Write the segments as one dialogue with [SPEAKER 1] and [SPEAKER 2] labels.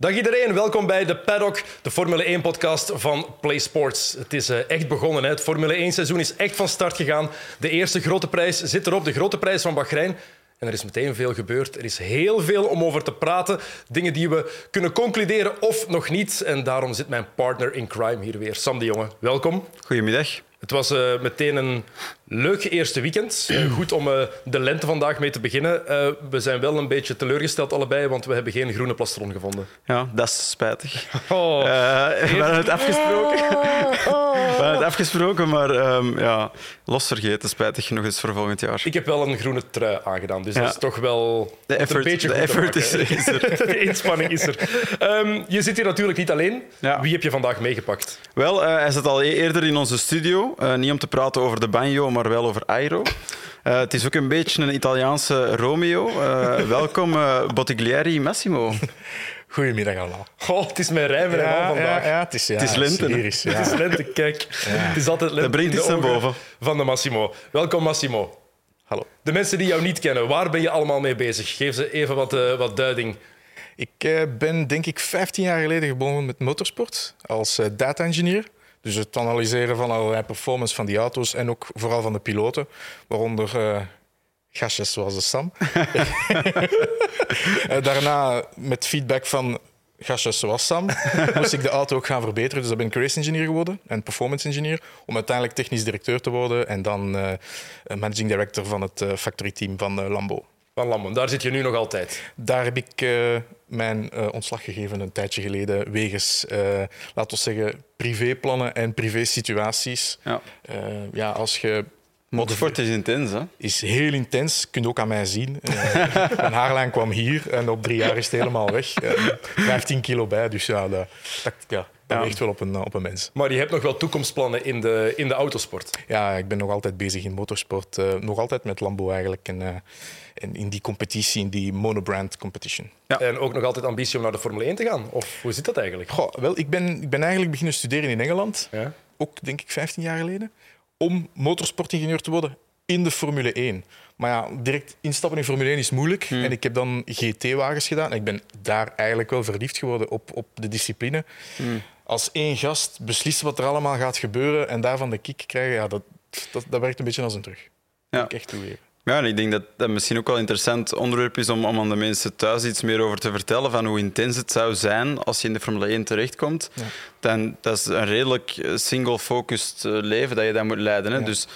[SPEAKER 1] Dag iedereen, welkom bij de Paddock, de Formule 1-podcast van Play Sports. Het is uh, echt begonnen, hè? het Formule 1-seizoen is echt van start gegaan. De eerste grote prijs zit erop, de grote prijs van Bahrein. En er is meteen veel gebeurd. Er is heel veel om over te praten. Dingen die we kunnen concluderen of nog niet. En daarom zit mijn partner in crime hier weer, Sam de Jonge. Welkom.
[SPEAKER 2] Goedemiddag.
[SPEAKER 1] Het was uh, meteen een leuk eerste weekend. Uh, goed om uh, de lente vandaag mee te beginnen. we zijn wel een beetje teleurgesteld allebei, want we hebben geen groene plastron gevonden.
[SPEAKER 2] Ja, dat is spijtig. Oh. we hadden het afgesproken. Oh, oh. We hadden het afgesproken, maar um, ja, los vergeten. Spijtig genoeg is voor volgend jaar.
[SPEAKER 1] Ik heb wel een groene trui aangedaan, dus ja. dat is toch wel
[SPEAKER 2] de effort,
[SPEAKER 1] een beetje
[SPEAKER 2] de effort is, is, er.
[SPEAKER 1] de inspanning is er. Um, je zit hier natuurlijk niet alleen. Ja. Wie heb je vandaag meegepakt?
[SPEAKER 2] Wel, hij zat al e- eerder in onze studio. Uh, niet om te praten over de banjo, maar wel over Airo. Uh, het is ook een beetje een Italiaanse Romeo. Uh, welkom, Bottiglieri Massimo.
[SPEAKER 3] Goedemiddag allemaal.
[SPEAKER 1] Oh, het is mijn rijmer ja, vandaag.
[SPEAKER 3] Ja, ja, het is, ja,
[SPEAKER 2] het is lente.
[SPEAKER 1] ja. Het is lente, kijk. Het is altijd lente
[SPEAKER 2] Dat brengt iets naar boven.
[SPEAKER 1] Van de Massimo. Welkom, Massimo.
[SPEAKER 3] Hallo.
[SPEAKER 1] De mensen die jou niet kennen, waar ben je allemaal mee bezig? Geef ze even wat, uh, wat duiding.
[SPEAKER 3] Ik uh, ben denk ik 15 jaar geleden begonnen met motorsport als uh, data-engineer. Dus het analyseren van allerlei performance van die auto's en ook vooral van de piloten, waaronder uh, gastjes zoals de Sam. Daarna met feedback van gastjes zoals Sam moest ik de auto ook gaan verbeteren. Dus dan ben ik race engineer geworden en performance engineer om uiteindelijk technisch directeur te worden en dan uh, managing director van het uh, factory team van uh, Lambo.
[SPEAKER 1] Van Lambo, daar zit je nu nog altijd?
[SPEAKER 3] Daar heb ik mijn ontslag gegeven een tijdje geleden wegens, laten we zeggen, privéplannen en privésituaties. Ja. ja, als je
[SPEAKER 2] Motorsport is intens, hè?
[SPEAKER 3] Is heel intens. Kun je ook aan mij zien. Uh, mijn haarlijn kwam hier en op drie jaar is het helemaal weg. Uh, 15 kilo bij, dus ja, dat, dat, ja, dat weegt wel op een, op een mens.
[SPEAKER 1] Maar je hebt nog wel toekomstplannen in de, in de autosport?
[SPEAKER 3] Ja, ik ben nog altijd bezig in motorsport. Uh, nog altijd met Lambo eigenlijk. En, uh, en in die competitie, in die monobrand competition.
[SPEAKER 1] Ja. En ook nog altijd ambitie om naar de Formule 1 te gaan? Of hoe zit dat eigenlijk?
[SPEAKER 3] Goh, wel, ik, ben, ik ben eigenlijk beginnen studeren in Engeland. Ja. Ook, denk ik, 15 jaar geleden om motorsportingenieur te worden in de Formule 1. Maar ja, direct instappen in Formule 1 is moeilijk. Hmm. En ik heb dan GT-wagens gedaan. En ik ben daar eigenlijk wel verliefd geworden op, op de discipline. Hmm. Als één gast beslissen wat er allemaal gaat gebeuren en daarvan de kick krijgen, ja, dat, dat, dat werkt een beetje als een terug. Ja. ik echt toegeven.
[SPEAKER 2] Ja, en ik denk dat dat misschien ook wel een interessant onderwerp is om, om aan de mensen thuis iets meer over te vertellen van hoe intens het zou zijn als je in de Formule 1 terechtkomt. Ja. Dan, dat is een redelijk eh, single-focused eh, leven dat je dan moet leiden. Hè? Dus ik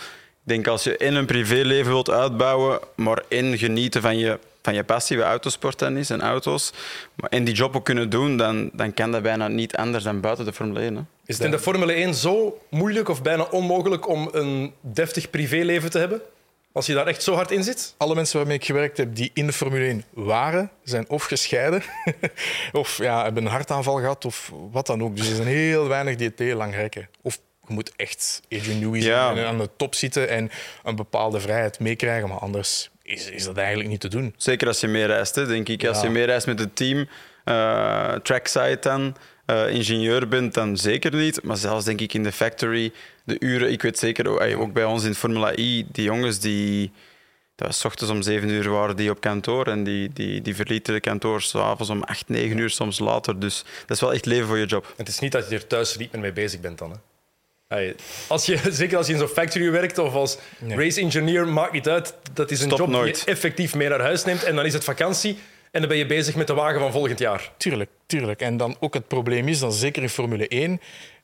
[SPEAKER 2] denk als je in een privéleven wilt uitbouwen, maar in genieten van je, van je passie, wat autosport dan is en auto's, maar in die job ook kunnen doen, dan, dan kan dat bijna niet anders dan buiten de Formule 1. Hè?
[SPEAKER 1] Is het in de Formule 1 zo moeilijk of bijna onmogelijk om een deftig privéleven te hebben? Als je daar echt zo hard in zit?
[SPEAKER 3] Alle mensen waarmee ik gewerkt heb die in de Formule 1 waren, zijn of gescheiden of ja, hebben een hartaanval gehad of wat dan ook. Dus er zijn heel weinig die het heel lang rekken. Of je moet echt Adrian Newey zijn en aan de top zitten en een bepaalde vrijheid meekrijgen. Maar anders is, is dat eigenlijk niet te doen.
[SPEAKER 2] Zeker als je meer reist, hè, denk ik. Als je meer reist met het team, uh, trackside dan, uh, ingenieur bent, dan zeker niet. Maar zelfs denk ik in de factory, de uren, ik weet zeker, ook bij ons in Formula I, die jongens die. Dat was ochtends om zeven uur waren die op kantoor en die, die, die verlieten de kantoor s'avonds om acht, negen uur, soms later. Dus dat is wel echt leven voor je job.
[SPEAKER 1] Het is niet dat je er thuis niet meer mee bezig bent dan. Hè? Als je, zeker als je in zo'n factory werkt of als race engineer, maakt niet uit. Dat is een job nooit. die je effectief mee naar huis neemt en dan is het vakantie. En dan ben je bezig met de wagen van volgend jaar.
[SPEAKER 3] Tuurlijk, tuurlijk. En dan ook het probleem is dat zeker in Formule 1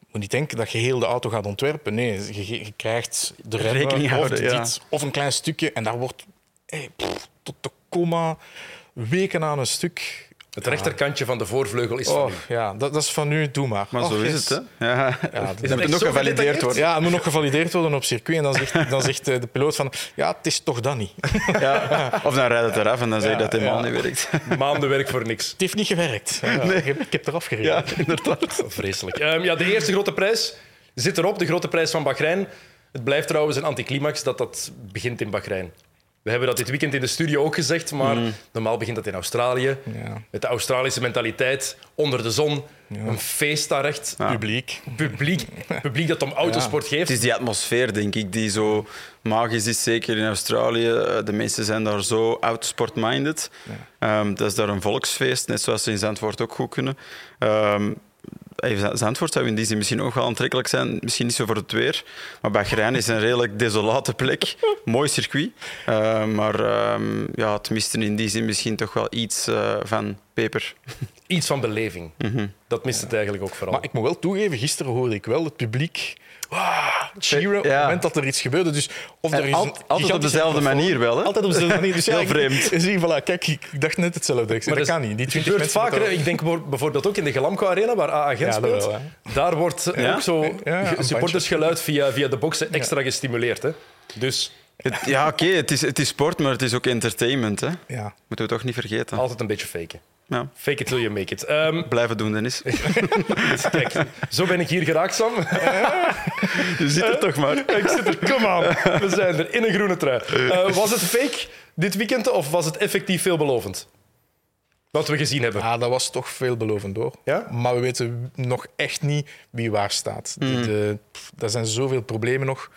[SPEAKER 3] je moet niet denken dat je heel de auto gaat ontwerpen. Nee, je, je krijgt de remmen houden, of, dit, of een klein stukje en daar wordt hey, tot de komma weken aan een stuk
[SPEAKER 1] het rechterkantje van de voorvleugel is van
[SPEAKER 3] oh, u. Ja, dat, dat, is van u, doe maar.
[SPEAKER 2] Maar zo is het, hè? Ja.
[SPEAKER 3] ja dat moet nog gevalideerd worden. Ja, het moet nog gevalideerd worden op circuit. En dan zegt, dan zegt de piloot van, ja, het is toch dat niet.
[SPEAKER 2] Ja. Of dan rijdt het eraf en dan zeg je dat het helemaal niet werkt.
[SPEAKER 1] Maanden werk voor niks.
[SPEAKER 3] Het heeft niet gewerkt. Nee. Ik heb eraf gereden.
[SPEAKER 2] Ja, inderdaad.
[SPEAKER 1] Vreselijk. Um, ja, de eerste grote prijs zit erop, de grote prijs van Bahrein. Het blijft trouwens een anticlimax dat dat begint in Bahrein. We hebben dat dit weekend in de studio ook gezegd, maar normaal begint dat in Australië.
[SPEAKER 3] Ja.
[SPEAKER 1] Met de Australische mentaliteit, onder de zon, een feest daar echt.
[SPEAKER 3] Publiek.
[SPEAKER 1] Publiek, publiek dat om autosport
[SPEAKER 2] Het
[SPEAKER 1] geeft.
[SPEAKER 2] is die atmosfeer, denk ik, die zo magisch is, zeker in Australië. Eh, De mensen zijn daar zo autosport-minded. Ehm, dat is daar een volksfeest, net zoals ze in Zandvoort ook goed kunnen. Ehm, eh, Zandvoort zou in die zin misschien ook wel aantrekkelijk zijn. Misschien niet zo voor het weer. Maar Bahrein is een redelijk desolate plek. Mooi circuit. Eh, maar ehm, ja, het miste in die zin misschien toch wel iets eh, van peper.
[SPEAKER 1] Iets van beleving. Dat mist het eigenlijk ook vooral.
[SPEAKER 3] Maar ik moet wel toegeven, gisteren hoorde ik wel het publiek ah, cheeren op het moment dat er iets gebeurde. Dus of er is
[SPEAKER 2] al- altijd op dezelfde manier wel, hè?
[SPEAKER 3] Altijd op dezelfde manier. Dus
[SPEAKER 2] Heel vreemd.
[SPEAKER 3] Zie, voilà, kijk, ik dacht net hetzelfde. Ik zei, dat
[SPEAKER 1] dat
[SPEAKER 3] kan niet. Die
[SPEAKER 1] Het
[SPEAKER 3] 20
[SPEAKER 1] gebeurt
[SPEAKER 3] mensen
[SPEAKER 1] vaker. Ik denk bijvoor- bijvoorbeeld ook in de Galamco Arena, waar AA Gent speelt.
[SPEAKER 3] wel,
[SPEAKER 1] Daar wordt
[SPEAKER 2] Ja?
[SPEAKER 1] ook zo supportersgeluid via, via de boxen extra gestimuleerd. Hè. Dus
[SPEAKER 2] Het- ja, oké, het, is, het is sport, maar het is ook entertainment. Hè.
[SPEAKER 3] Ja.
[SPEAKER 2] Moeten we toch niet vergeten.
[SPEAKER 1] altijd een beetje faken.
[SPEAKER 2] Ja.
[SPEAKER 1] Fake it till you make it. Ehm,
[SPEAKER 2] Blijven doen, Dennis.
[SPEAKER 1] kijk, zo ben ik hier geraakt, Sam.
[SPEAKER 2] Je zit er toch maar.
[SPEAKER 1] ik zit er, come on. We zijn er in een groene trui. Eh, was het fake dit weekend of was het effectief veelbelovend? Wat we gezien hebben.
[SPEAKER 3] Ah, dat was toch veelbelovend hoor.
[SPEAKER 1] Ja?
[SPEAKER 3] Maar we weten nog echt niet wie waar staat. De,
[SPEAKER 2] Mm.
[SPEAKER 3] de- pff, er zijn zoveel problemen nog.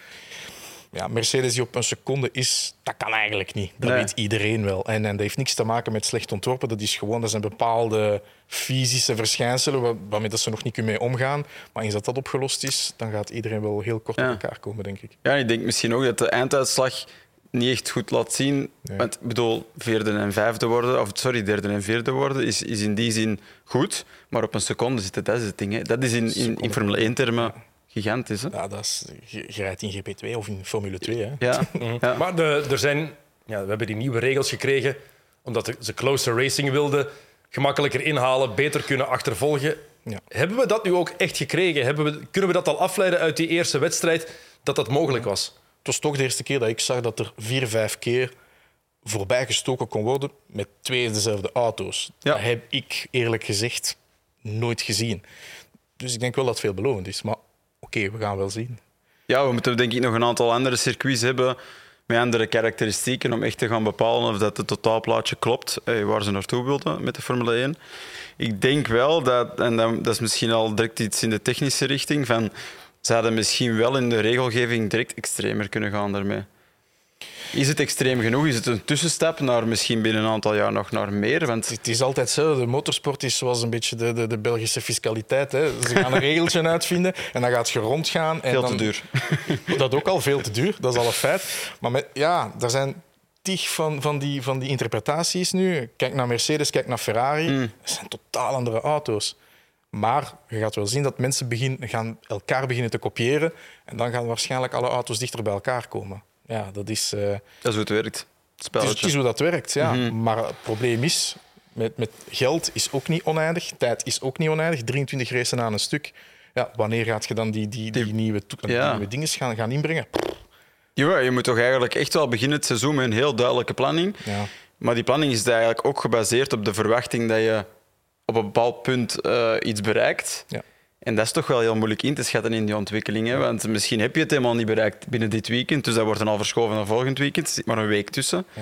[SPEAKER 3] Ja, Mercedes die op een seconde is, dat kan eigenlijk niet. Dat
[SPEAKER 2] Nee.
[SPEAKER 3] weet iedereen wel. En, en dat heeft niks te maken met slecht ontworpen. Dat is gewoon, dat zijn bepaalde fysische verschijnselen waar- waarmee dat ze nog niet kunnen mee omgaan. Maar eens dat dat opgelost is, dan gaat iedereen wel heel kort
[SPEAKER 2] Ja.
[SPEAKER 3] op elkaar komen, denk ik.
[SPEAKER 2] Ja, ik denk misschien ook dat de einduitslag niet echt goed laat zien.
[SPEAKER 3] Nee.
[SPEAKER 2] Want ik bedoel, vierde en vijfde worden, of sorry, derde en vierde worden, is, is in die zin goed. Maar op een seconde zit het, dat is het ding. Hè. Dat is in, in, in. Formule 1-termen gigantisch. Hè?
[SPEAKER 3] Ja, dat is, je, je rijdt in GP2 of in Formule 2. Hè.
[SPEAKER 2] Ja. ja.
[SPEAKER 1] Maar de, er zijn, ja, we hebben die nieuwe regels gekregen omdat ze closer racing wilden. Gemakkelijker inhalen, beter kunnen achtervolgen.
[SPEAKER 3] Ja.
[SPEAKER 1] Hebben we dat nu ook echt gekregen? Hebben we, kunnen we dat al afleiden uit die eerste wedstrijd dat dat mogelijk was?
[SPEAKER 3] Het was toch de eerste keer dat ik zag dat er vier, vijf keer voorbij gestoken kon worden met twee dezelfde auto's.
[SPEAKER 2] Ja.
[SPEAKER 3] Dat heb ik eerlijk gezegd nooit gezien. Dus ik denk wel dat het veelbelovend is. Maar oké, we gaan wel zien.
[SPEAKER 2] Ja, we moeten denk ik nog een aantal andere circuits hebben met andere karakteristieken om echt te gaan bepalen of dat het totaalplaatje klopt, eh, waar ze naartoe wilden met de Formule 1. Ik denk wel dat, en dat is misschien al direct iets in de technische richting, van ze hadden misschien wel in de regelgeving direct extremer kunnen gaan daarmee. Is het extreem genoeg? Is het een tussenstap naar misschien binnen een aantal jaar nog naar meer? Want
[SPEAKER 3] Het is altijd zo. De motorsport is zoals een beetje de, de, de Belgische fiscaliteit. Hè. Ze gaan een regeltje uitvinden en dan gaat je rondgaan. En
[SPEAKER 2] veel
[SPEAKER 3] dan,
[SPEAKER 2] te duur.
[SPEAKER 3] Dat ook al veel te duur, dat is al een feit. Maar met, ja, er zijn tig van, van, die, van die interpretaties nu. Kijk naar Mercedes, kijk naar Ferrari.
[SPEAKER 2] Mm.
[SPEAKER 3] Dat zijn totaal andere auto's. Maar je gaat wel zien dat mensen begin, gaan elkaar beginnen te kopiëren. En dan gaan waarschijnlijk alle auto's dichter bij elkaar komen. Ja, dat is, eh,
[SPEAKER 2] Dat is hoe het werkt. Het
[SPEAKER 3] is,
[SPEAKER 2] spelletje.
[SPEAKER 3] het is hoe dat werkt. Ja.
[SPEAKER 2] Mhm.
[SPEAKER 3] Maar het probleem is, met, met geld is ook niet oneindig. Tijd is ook niet oneindig. 23 racen aan een stuk. Ja, wanneer gaat je dan die, die, die,
[SPEAKER 2] Die-
[SPEAKER 3] nieuwe,
[SPEAKER 2] Ja.
[SPEAKER 3] nieuwe dingen gaan, gaan inbrengen?
[SPEAKER 2] Ja, je moet toch eigenlijk echt wel beginnen het seizoen met een heel duidelijke planning.
[SPEAKER 3] Ja.
[SPEAKER 2] Maar die planning is eigenlijk ook gebaseerd op de verwachting dat je op een bepaald punt eh, iets bereikt.
[SPEAKER 3] Ja.
[SPEAKER 2] En dat is toch wel heel moeilijk in te schatten in die ontwikkelingen. Want misschien heb je het helemaal niet bereikt binnen dit weekend. Dus dat wordt dan al verschoven naar volgend weekend. Er zit maar een week tussen.
[SPEAKER 3] Ja.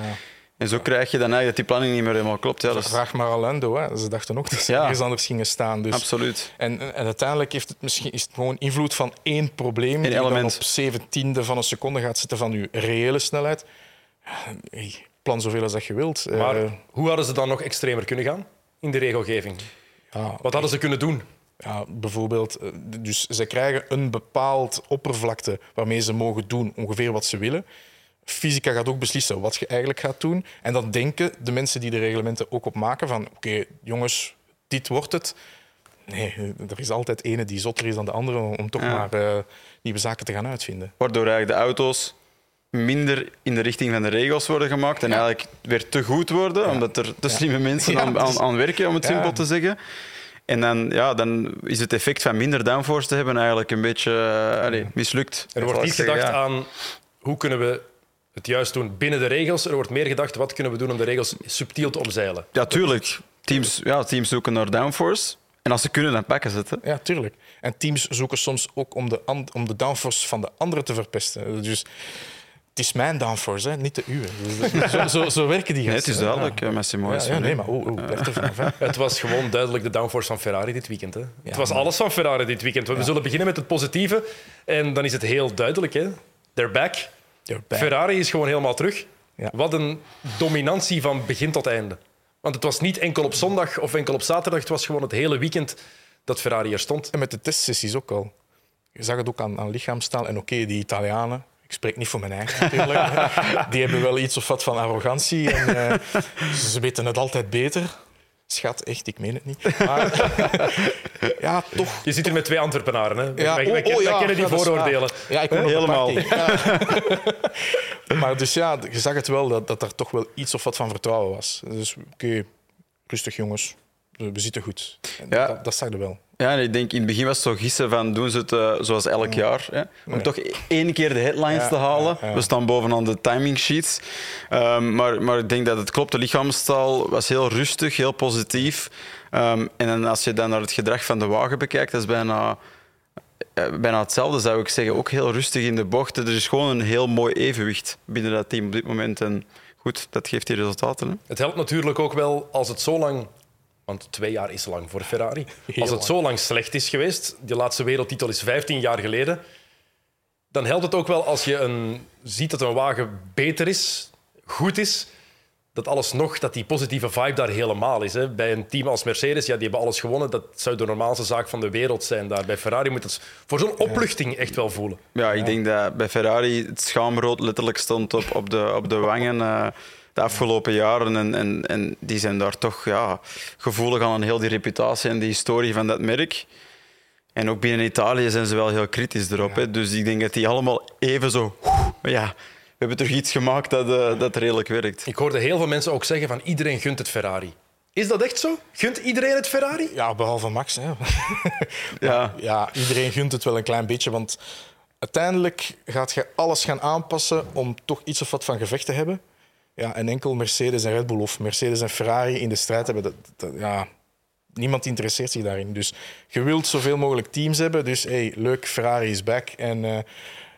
[SPEAKER 2] En zo krijg je dan eigenlijk dat die planning niet meer helemaal klopt. Ja, dat is
[SPEAKER 3] Vraag maar Orlando. Hè. Ze dachten ook dat ze
[SPEAKER 2] Ja.
[SPEAKER 3] ergens anders gingen staan. Dus.
[SPEAKER 2] absoluut.
[SPEAKER 3] En, en uiteindelijk heeft het misschien, is het gewoon invloed van één probleem die
[SPEAKER 2] element.
[SPEAKER 3] dan op zeventiende van een seconde gaat zitten van je reële snelheid. Hey, plan zoveel als dat je wilt.
[SPEAKER 1] Maar
[SPEAKER 3] Eh,
[SPEAKER 1] hoe hadden ze dan nog extremer kunnen gaan in de regelgeving?
[SPEAKER 3] ja,
[SPEAKER 1] Wat hadden ze kunnen doen?
[SPEAKER 3] Ja, bijvoorbeeld, eh, dus ze krijgen een bepaald oppervlakte waarmee ze mogen doen ongeveer wat ze willen. Fysica gaat ook beslissen wat je eigenlijk gaat doen. En dan denken de mensen die de reglementen ook op maken van oké, jongens, dit wordt het. Nee, er is altijd ene die zotter is dan de andere om toch
[SPEAKER 2] Ja.
[SPEAKER 3] maar eh, nieuwe zaken te gaan uitvinden.
[SPEAKER 2] Waardoor eigenlijk de auto's minder in de richting van de regels worden gemaakt en eigenlijk weer te goed worden, omdat er te slimme mensen
[SPEAKER 3] Ja,
[SPEAKER 2] aan,
[SPEAKER 3] dus-
[SPEAKER 2] aan, aan werken, om het
[SPEAKER 3] Ja.
[SPEAKER 2] simpel te zeggen. En dan, ja, dan is het effect van minder downforce te hebben eigenlijk een beetje eh, allee, mislukt.
[SPEAKER 1] Er wordt niet gedacht
[SPEAKER 2] ja.
[SPEAKER 1] aan hoe kunnen we het juist doen binnen de regels. Er wordt meer gedacht wat kunnen we doen om de regels subtiel te omzeilen.
[SPEAKER 2] Ja, tuurlijk. Teams, ja, teams zoeken naar downforce. En als ze kunnen, dan pakken ze het. Hè.
[SPEAKER 3] Ja, tuurlijk. En teams zoeken soms ook om de, om de downforce van de anderen te verpesten. Dus het is mijn downforce, hè, niet de uwe. Dus zo, zo, zo werken die
[SPEAKER 2] Nee, het
[SPEAKER 3] gasten.
[SPEAKER 2] is duidelijk, ja. Massimo
[SPEAKER 3] Ja,
[SPEAKER 2] is
[SPEAKER 3] ja, nee, maar oh, oh, er vanaf. hè.
[SPEAKER 1] Het was gewoon duidelijk de downforce van Ferrari dit weekend. Hè. het was alles van Ferrari dit weekend. We zullen beginnen met het positieve. En dan is het heel duidelijk. Hè. They're back.
[SPEAKER 3] They're back.
[SPEAKER 1] Ferrari is gewoon helemaal terug.
[SPEAKER 3] Ja.
[SPEAKER 1] Wat een dominantie van begin tot einde. Want het was niet enkel op zondag of enkel op zaterdag. Het was gewoon het hele weekend dat Ferrari er stond.
[SPEAKER 3] En met de testsessies ook al. Je zag het ook aan, aan lichaamstaal. En oké, die Italianen, ik spreek niet voor mijn eigen natuurlijk, die hebben wel iets of wat van arrogantie. En, eh, ze weten het altijd beter. Schat, echt, ik meen het niet. Maar ja, toch.
[SPEAKER 1] Je zit hier met twee Antwerpenaren. Hè.
[SPEAKER 3] Ja,
[SPEAKER 1] wij,
[SPEAKER 3] oh,
[SPEAKER 1] wij,
[SPEAKER 3] oh, ja,
[SPEAKER 1] kennen die
[SPEAKER 3] ja,
[SPEAKER 1] vooroordelen.
[SPEAKER 3] Ja, ik
[SPEAKER 2] Helemaal.
[SPEAKER 3] maar dus ja, je zag het wel dat, dat er toch wel iets of wat van vertrouwen was. Dus oké, rustig jongens, we we zitten goed. En
[SPEAKER 2] Ja.
[SPEAKER 3] Dat, dat zag je wel.
[SPEAKER 2] Ja, en ik denk in het begin was het zo gissen van doen ze het eh, zoals elk jaar. Hè? Om toch één keer de headlines
[SPEAKER 3] Ja,
[SPEAKER 2] te halen.
[SPEAKER 3] ja, ja.
[SPEAKER 2] We staan bovenaan de timing sheets. Ehm, maar, maar ik denk dat het klopt. De lichaamstaal was heel rustig, heel positief. Ehm, en dan als je dan naar het gedrag van de wagen bekijkt, dat is bijna, eh, bijna hetzelfde, zou ik zeggen. Ook heel rustig in de bochten. Er is gewoon een heel mooi evenwicht binnen dat team op dit moment. En goed, dat geeft die resultaten. Hè?
[SPEAKER 1] Het helpt natuurlijk ook wel als het zo lang... Want twee jaar is lang voor Ferrari.
[SPEAKER 3] Heel
[SPEAKER 1] als het
[SPEAKER 3] lang.
[SPEAKER 1] zo lang slecht is geweest, die laatste wereldtitel is 15 jaar geleden, dan helpt het ook wel als je een, ziet dat een wagen beter is, goed is, dat alles nog, dat die positieve vibe daar helemaal is. Hè. Bij een team als Mercedes, ja, die hebben alles gewonnen. Dat zou de normaalste zaak van de wereld zijn. Daar bij Ferrari moet het voor zo'n opluchting echt wel voelen.
[SPEAKER 2] Ja, ik denk dat bij Ferrari het schaamrood letterlijk stond op, op, de, op de wangen eh, de afgelopen jaren. En, en, en die zijn daar toch ja, gevoelig aan heel die reputatie en die historie van dat merk. En ook binnen Italië zijn ze wel heel kritisch erop. Hè. Dus ik denk dat die allemaal even zo... Ja, we hebben toch iets gemaakt dat, eh, dat redelijk werkt.
[SPEAKER 1] Ik hoorde heel veel mensen ook zeggen van iedereen gunt het Ferrari. Is dat echt zo? Gunt iedereen het Ferrari?
[SPEAKER 3] Ja, behalve Max. Hè.
[SPEAKER 2] Ja,
[SPEAKER 3] Ja, iedereen gunt het wel een klein beetje, want uiteindelijk gaat je alles gaan aanpassen om toch iets of wat van gevecht te hebben. Ja, en enkel Mercedes en Red Bull of Mercedes en Ferrari in de strijd hebben, dat, dat- ja, niemand interesseert zich daarin. Dus je wilt zoveel mogelijk teams hebben, dus hey, leuk, Ferrari is back. En, eh,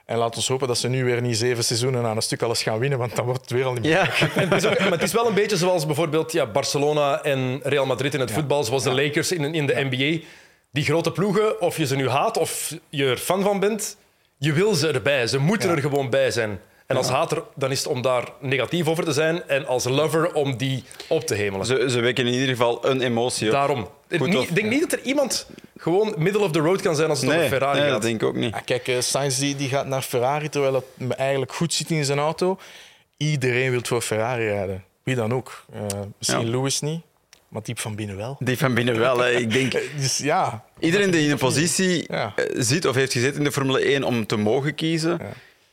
[SPEAKER 3] en laat ons hopen dat ze nu weer niet zeven seizoenen aan een stuk alles gaan winnen, want dan wordt het weer al niet meer.
[SPEAKER 2] ja.
[SPEAKER 1] Het is ook- maar het is wel een beetje zoals bijvoorbeeld ja, Barcelona en Real Madrid in het voetbal, zoals de Lakers in, in de NBA. Die grote ploegen, of je ze nu haat of je er fan van bent, je wil ze erbij. Ze moeten er gewoon bij zijn. En als hater dan is het om daar negatief over te zijn en als lover om die op te hemelen.
[SPEAKER 2] Ze, ze wekken in ieder geval een emotie op.
[SPEAKER 1] Daarom.
[SPEAKER 2] Goed,
[SPEAKER 1] Niet-
[SPEAKER 2] of-
[SPEAKER 1] Ik denk niet dat er iemand gewoon middle of the road kan zijn als het
[SPEAKER 2] Nee,
[SPEAKER 1] over Ferrari
[SPEAKER 2] nee,
[SPEAKER 1] gaat.
[SPEAKER 2] dat denk ik ook niet.
[SPEAKER 3] Ja, kijk, eh, Sainz die, die gaat naar Ferrari terwijl het eigenlijk goed zit in zijn auto. Iedereen wil voor Ferrari rijden. Wie dan ook. Eh, misschien
[SPEAKER 2] Ja.
[SPEAKER 3] Lewis niet, maar diep van binnen wel.
[SPEAKER 2] Die van binnen wel. Hè. Ik denk,
[SPEAKER 3] Eh, Dus ja,
[SPEAKER 2] Iedereen die in een positie
[SPEAKER 3] Ja.
[SPEAKER 2] eh, zit of heeft gezeten in de Formule 1 om te mogen kiezen,
[SPEAKER 3] Ja.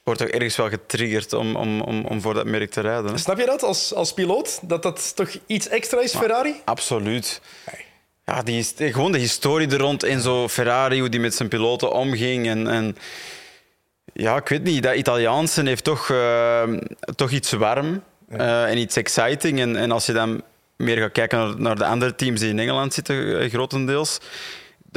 [SPEAKER 2] Wordt toch ergens wel getriggerd om, om, om, om voor dat merk te rijden. hè?
[SPEAKER 1] Snap je dat als, als piloot? Dat dat toch iets extra is, Ferrari?
[SPEAKER 2] Absoluut. Ja, die eh, gewoon de historie er rond en zo Ferrari, hoe die met zijn piloten omging. En, en ja, ik weet niet, dat Italiaanse heeft toch, eh, toch iets warm eh, en iets exciting. En, en als je dan meer gaat kijken naar, naar de andere teams die in Engeland zitten, grotendeels,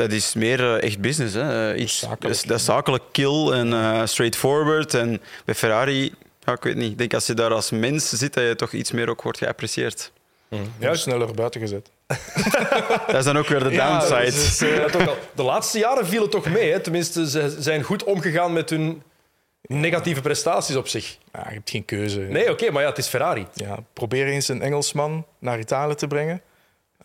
[SPEAKER 2] dat is meer eh, echt business. Hè. Iets,
[SPEAKER 3] Zakelijk.
[SPEAKER 2] dat, is, zakelijk kill en eh, straightforward. En bij Ferrari, ja, ik weet niet, ik denk als je daar als mens zit, dat je toch iets meer ook wordt geapprecieerd.
[SPEAKER 3] ja. sneller buiten gezet.
[SPEAKER 2] Dat is dan ook weer de downside.
[SPEAKER 1] Ja. De laatste jaren viel het toch mee. Hè? Tenminste, ze zijn goed omgegaan met hun negatieve prestaties op zich.
[SPEAKER 3] ja, je hebt geen keuze.
[SPEAKER 1] Nee, oké, maar ja, het is Ferrari.
[SPEAKER 3] Ja, probeer eens een Engelsman naar Italië te brengen.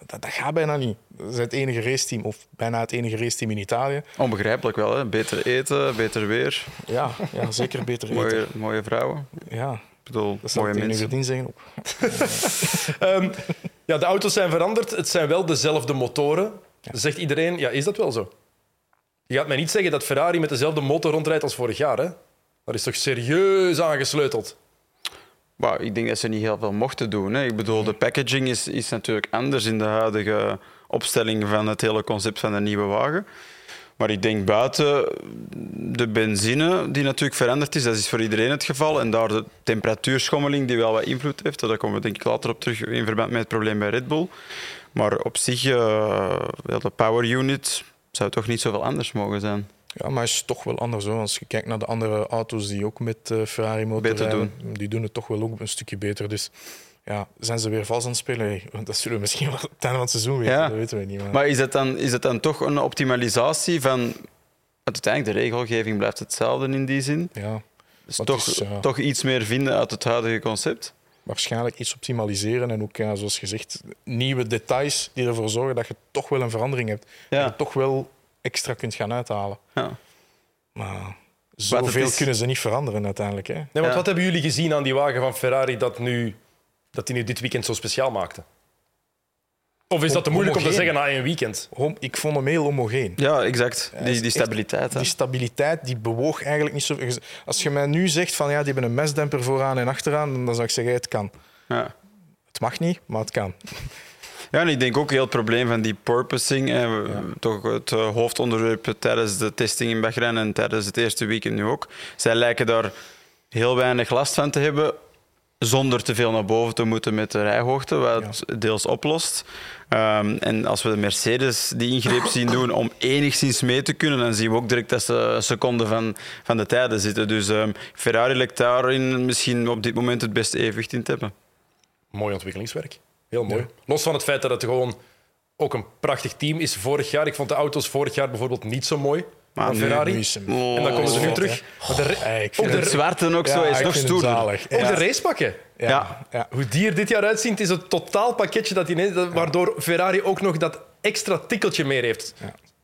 [SPEAKER 3] Dat, dat gaat bijna niet. Dat is het enige raceteam, of bijna het enige raceteam in Italië.
[SPEAKER 2] Onbegrijpelijk wel, hè? beter eten, beter weer,
[SPEAKER 3] Ja, ja zeker beter eten.
[SPEAKER 2] mooie, mooie vrouwen.
[SPEAKER 3] Ja,
[SPEAKER 2] Ik bedoel,
[SPEAKER 3] dat
[SPEAKER 2] mooie mensen.
[SPEAKER 3] Verdien zeggen ook.
[SPEAKER 1] Ehm, ja, de auto's zijn veranderd. Het zijn wel dezelfde motoren. Zegt iedereen, ja, is dat wel zo? Je gaat mij niet zeggen dat Ferrari met dezelfde motor rondrijdt als vorig jaar. Hè? Daar is toch serieus aan
[SPEAKER 2] ik denk dat ze niet heel veel mochten doen. Hè. Ik bedoel, de packaging is, is natuurlijk anders in de huidige opstelling van het hele concept van de nieuwe wagen. Maar ik denk buiten de benzine, die natuurlijk veranderd is, dat is voor iedereen het geval. En daar de temperatuurschommeling, die wel wat invloed heeft. Daar komen we denk ik later op terug in verband met het probleem bij Red Bull. Maar op zich, eh, de power unit zou toch niet zoveel anders mogen zijn.
[SPEAKER 3] Ja, maar het is toch wel anders. Hoor. Als je kijkt naar de andere auto's die ook met uh, Ferrari motor rijden,
[SPEAKER 2] doen.
[SPEAKER 3] die doen het toch wel ook een stukje beter. Dus ja, zijn ze weer vast aan het spelen? Dat zullen we misschien wel op het einde van het seizoen weten.
[SPEAKER 2] Ja.
[SPEAKER 3] Dat weten we niet. Maar,
[SPEAKER 2] Maar is het, dan, is het dan toch een optimalisatie van... Uiteindelijk, de regelgeving blijft hetzelfde in die zin.
[SPEAKER 3] ja,
[SPEAKER 2] Dus toch,
[SPEAKER 3] het is, ja.
[SPEAKER 2] toch iets meer vinden uit het huidige concept.
[SPEAKER 3] waarschijnlijk iets optimaliseren en ook, ja, zoals gezegd, nieuwe details die ervoor zorgen dat je toch wel een verandering hebt. Dat
[SPEAKER 2] Ja.
[SPEAKER 3] je toch wel extra kunt gaan uithalen.
[SPEAKER 2] Ja.
[SPEAKER 3] Maar zoveel
[SPEAKER 2] is-
[SPEAKER 3] kunnen ze niet veranderen uiteindelijk. Hè.
[SPEAKER 1] Nee, want
[SPEAKER 2] Ja.
[SPEAKER 1] wat hebben jullie gezien aan die wagen van Ferrari dat, nu, dat die nu dit weekend zo speciaal maakte? Of is dat te moeilijk om te zeggen na één weekend?
[SPEAKER 3] Hom- Ik vond hem heel homogeen.
[SPEAKER 2] Ja, exact. Die, die stabiliteit. hè.
[SPEAKER 3] Die stabiliteit die bewoog eigenlijk niet zo. Als je mij nu zegt van ja, die hebben een mesdemper vooraan en achteraan, dan zou ik zeggen: het kan.
[SPEAKER 2] Ja.
[SPEAKER 3] Het mag niet, maar het kan.
[SPEAKER 2] Ja, en ik denk ook heel het probleem van die purposing. Hè, Toch het eh, hoofdonderwerp tijdens de testing in Bahrein en tijdens het eerste weekend nu ook. Zij lijken daar heel weinig last van te hebben, zonder te veel naar boven te moeten met de rijhoogte, wat het deels oplost. Ehm, en als we de Mercedes die ingreep zien doen om enigszins mee te kunnen, dan zien we ook direct dat ze een seconde van, van de tijden zitten. Dus ehm, Ferrari lijkt daarin misschien op dit moment het beste evenwicht in te hebben.
[SPEAKER 1] Mooi ontwikkelingswerk. Heel mooi. Los van het feit dat het gewoon ook een prachtig team is vorig jaar. Ik vond de auto's vorig jaar bijvoorbeeld niet zo mooi
[SPEAKER 2] Maar
[SPEAKER 1] Ferrari. En dan komen ze nu
[SPEAKER 3] Oh,
[SPEAKER 1] terug. Maar de, ook de,
[SPEAKER 2] zwarte ook zo
[SPEAKER 3] Ja,
[SPEAKER 2] is nog
[SPEAKER 3] zalig.
[SPEAKER 1] ook
[SPEAKER 3] Ja.
[SPEAKER 1] de racepakken.
[SPEAKER 3] Ja.
[SPEAKER 2] Ja.
[SPEAKER 1] Hoe die er dit jaar uitzien, het is een totaal pakketje dat ineens, waardoor Ferrari ook nog dat extra tikkeltje meer heeft.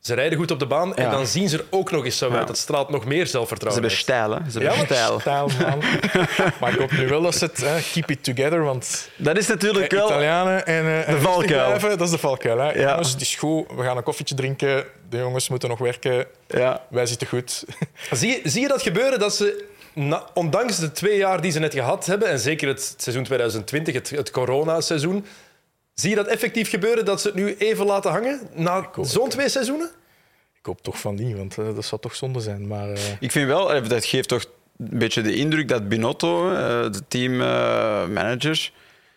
[SPEAKER 1] Ze rijden goed op de baan en
[SPEAKER 2] Ja.
[SPEAKER 1] dan zien ze er ook nog eens zo uit.
[SPEAKER 2] Ja.
[SPEAKER 1] Dat straalt nog meer
[SPEAKER 2] Ze
[SPEAKER 1] zelfvertrouwen.
[SPEAKER 2] hebben
[SPEAKER 1] uit.
[SPEAKER 2] stijl, hè? Ze hebben
[SPEAKER 1] maar
[SPEAKER 2] stijl.
[SPEAKER 3] Stijl, man. maar ik hoop nu wel dat ze het hè, keep it together, want
[SPEAKER 2] Dat is natuurlijk
[SPEAKER 3] eh,
[SPEAKER 2] wel...
[SPEAKER 3] Italianen en, eh, en rustig
[SPEAKER 2] valkuil.
[SPEAKER 3] blijven, dat is de valkuil. Hè.
[SPEAKER 2] Ja.
[SPEAKER 3] Jongens, het is goed, we gaan een koffietje drinken, de jongens moeten nog werken,
[SPEAKER 2] Ja.
[SPEAKER 3] wij zitten goed.
[SPEAKER 1] Zie, je, zie je dat gebeuren dat ze, na- ondanks de twee jaar die ze net gehad hebben, en zeker het seizoen 2020, het, het corona-seizoen, zie je dat effectief gebeuren dat ze het nu even laten hangen na zo'n twee seizoenen?
[SPEAKER 3] Ik hoop toch van niet, want eh, dat zou toch zonde zijn. Maar eh,
[SPEAKER 2] Ik vind wel, eh, dat geeft toch een beetje de indruk dat Binotto, eh, de teammanager,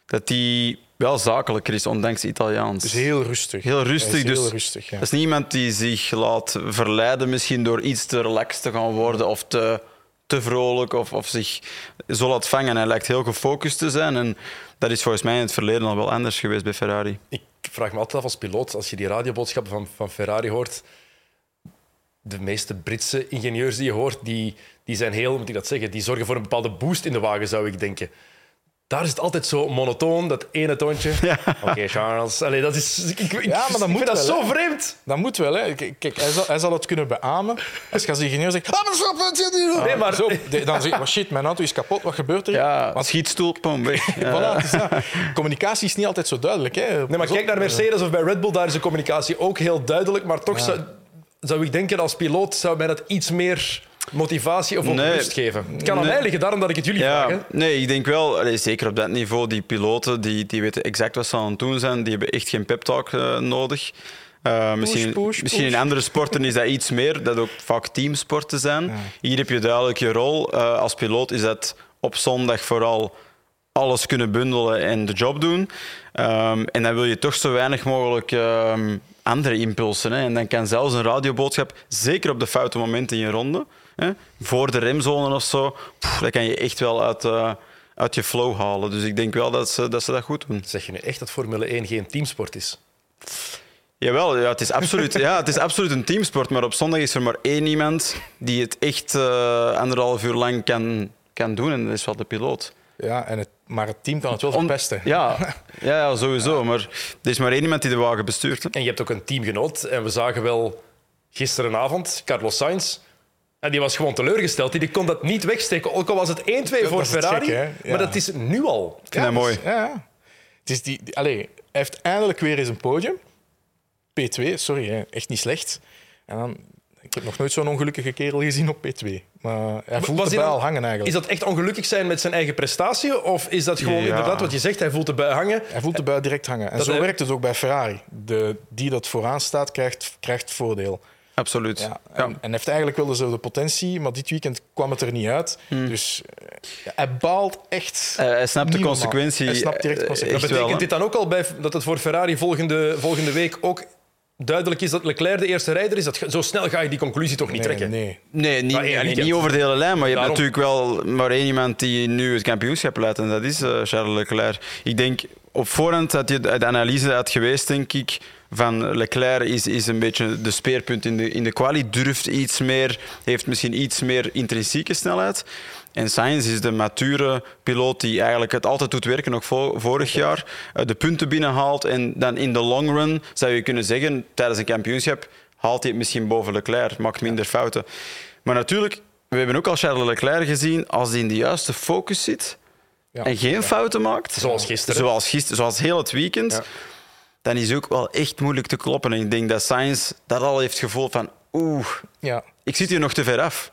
[SPEAKER 2] dat die wel zakelijker is, ondanks Italiaans.
[SPEAKER 3] het is heel rustig.
[SPEAKER 2] Heel rustig,
[SPEAKER 3] heel
[SPEAKER 2] dus
[SPEAKER 3] rustig, ja.
[SPEAKER 2] Dat is niet iemand die zich laat verleiden misschien door iets te relaxed te gaan worden of te, te vrolijk of, of zich zo laat vangen. Hij lijkt heel gefocust te zijn en dat is volgens mij in het verleden al wel anders geweest bij Ferrari.
[SPEAKER 1] Ik vraag me altijd af als piloot, als je die radioboodschappen van, van Ferrari hoort, de meeste Britse ingenieurs die je hoort, die, die zijn heel, moet ik dat zeggen, die zorgen voor een bepaalde boost in de wagen, zou ik denken. Daar is het altijd zo monotoon, dat ene toontje. Oké, Charles. Allee, dat is, ik, ik,
[SPEAKER 3] Ja, maar dat
[SPEAKER 1] ik
[SPEAKER 3] moet
[SPEAKER 1] vind dat
[SPEAKER 3] wel,
[SPEAKER 1] zo vreemd.
[SPEAKER 3] Dat moet wel, hè. Kijk, hij zal, hij zal het kunnen beamen. Als je als ingenieur zegt... Ah, maar stop, wat zit hier?
[SPEAKER 1] Nee, maar-
[SPEAKER 3] Zo, dan zeg je, shit, mijn auto is kapot, wat gebeurt er?
[SPEAKER 2] Ja,
[SPEAKER 3] Want,
[SPEAKER 2] schietstoel, pom, weg. Ja.
[SPEAKER 3] voilà, is dat. Communicatie is niet altijd zo duidelijk. Hè.
[SPEAKER 1] Nee, maar kijk naar Mercedes of bij Red Bull, daar is de communicatie ook heel duidelijk. Maar toch zou, zou ik denken, als piloot zou mij dat iets meer motivatie of
[SPEAKER 2] Nee.
[SPEAKER 1] rust geven. Het kan aan
[SPEAKER 2] Nee.
[SPEAKER 1] mij liggen, daarom dat ik het jullie vraag. hè.
[SPEAKER 2] Nee, ik denk wel, zeker op dat niveau, die piloten die, die weten exact wat ze aan het doen zijn. Die hebben echt geen pep-talk eh, nodig. Eh, misschien
[SPEAKER 3] push,
[SPEAKER 2] misschien in andere sporten is dat iets meer, dat ook vaak teamsporten zijn. Hier heb je duidelijk je rol. Eh, als piloot is dat op zondag vooral alles kunnen bundelen en de job doen. Ehm, en dan wil je toch zo weinig mogelijk ehm, andere impulsen. Hè. En dan kan zelfs een radioboodschap, zeker op de foute momenten in je ronde, hè, voor de remzone of zo, pff, dat kan je echt wel uit, eh, uit je flow halen. Dus ik denk wel dat ze dat, ze dat goed doen.
[SPEAKER 1] Zeg je nu echt dat Formule 1 geen teamsport is?
[SPEAKER 2] Jawel, ja, het, is absoluut, ja, het is absoluut een teamsport, maar op zondag is er maar één iemand die het echt eh, anderhalf uur lang kan, kan doen en dat is wel de piloot.
[SPEAKER 3] Ja, en het, maar het team kan het wel verpesten.
[SPEAKER 2] Ja, ja, ja, sowieso. Maar er is maar één iemand die de wagen bestuurt. hè.
[SPEAKER 1] En je hebt ook een teamgenoot. En we zagen wel gisterenavond Carlos Sainz. En die was gewoon teleurgesteld. Die kon dat niet wegsteken. Ook al was het 1-2 voor
[SPEAKER 3] dat is
[SPEAKER 1] Ferrari.
[SPEAKER 3] Ja.
[SPEAKER 1] Maar dat is nu al.
[SPEAKER 2] Dat
[SPEAKER 3] dus-
[SPEAKER 2] mooi.
[SPEAKER 3] Ja. Het is die, die- allee, hij heeft eindelijk weer eens een podium. P2, sorry, hè, echt niet slecht. En dan, ik heb nog nooit zo'n ongelukkige kerel gezien op P2. Maar hij voelt
[SPEAKER 1] Was
[SPEAKER 3] de bui al hangen
[SPEAKER 1] Is
[SPEAKER 3] eigenlijk.
[SPEAKER 1] dat echt ongelukkig zijn met zijn eigen prestatie? Of is dat gewoon
[SPEAKER 2] Ja.
[SPEAKER 1] inderdaad wat je zegt? Hij voelt erbij hangen.
[SPEAKER 3] Hij voelt de bui direct hangen. En
[SPEAKER 1] Dat
[SPEAKER 3] zo
[SPEAKER 1] hij-
[SPEAKER 3] werkt het ook bij Ferrari. De, die dat vooraan staat, krijgt, krijgt voordeel.
[SPEAKER 2] Absoluut.
[SPEAKER 3] Ja,
[SPEAKER 2] Ja.
[SPEAKER 3] en, heeft eigenlijk wel dezelfde potentie, maar dit weekend kwam het er niet uit. Dus eh, ja, hij baalt echt.
[SPEAKER 2] Eh, hij snapt de consequentie.
[SPEAKER 3] Hij snapt direct de
[SPEAKER 2] eh,
[SPEAKER 3] consequentie.
[SPEAKER 1] Dat
[SPEAKER 2] echt wel,
[SPEAKER 1] betekent dit dan ook al bij, dat het voor Ferrari volgende, volgende week ook duidelijk is dat Leclerc de eerste rijder is, dat, zo snel ga je die conclusie toch niet
[SPEAKER 3] Nee,
[SPEAKER 1] trekken.
[SPEAKER 3] nee.
[SPEAKER 2] Nee, niet, niet over de hele lijn, maar je
[SPEAKER 1] Daarom.
[SPEAKER 2] hebt natuurlijk wel maar één iemand die nu het kampioenschap leidt en dat is eh, Charles Leclerc. Ik denk, op voorhand had je de analyse uit geweest, denk ik, van Leclerc is, is een beetje de speerpunt in de, in de quali, durft iets meer, heeft misschien iets meer intrinsieke snelheid. En Sainz is de mature piloot die eigenlijk het altijd doet werken, nog vo- vorig jaar, eh, de punten binnenhaalt en dan in de long run zou je kunnen zeggen, tijdens een kampioenschap haalt hij het misschien boven Leclerc, maakt minder fouten. Maar natuurlijk, we hebben ook al Charles Leclerc gezien, als hij in de juiste focus zit
[SPEAKER 3] Ja.
[SPEAKER 2] en geen fouten maakt,
[SPEAKER 1] Zoals gisteren.
[SPEAKER 2] zoals, gisteren, zoals heel het weekend,
[SPEAKER 1] Ja.
[SPEAKER 2] dan is het ook wel echt moeilijk te kloppen. En ik denk dat Sainz dat al heeft gevoeld van oeh,
[SPEAKER 3] Ja,
[SPEAKER 2] ik zit hier nog te ver af.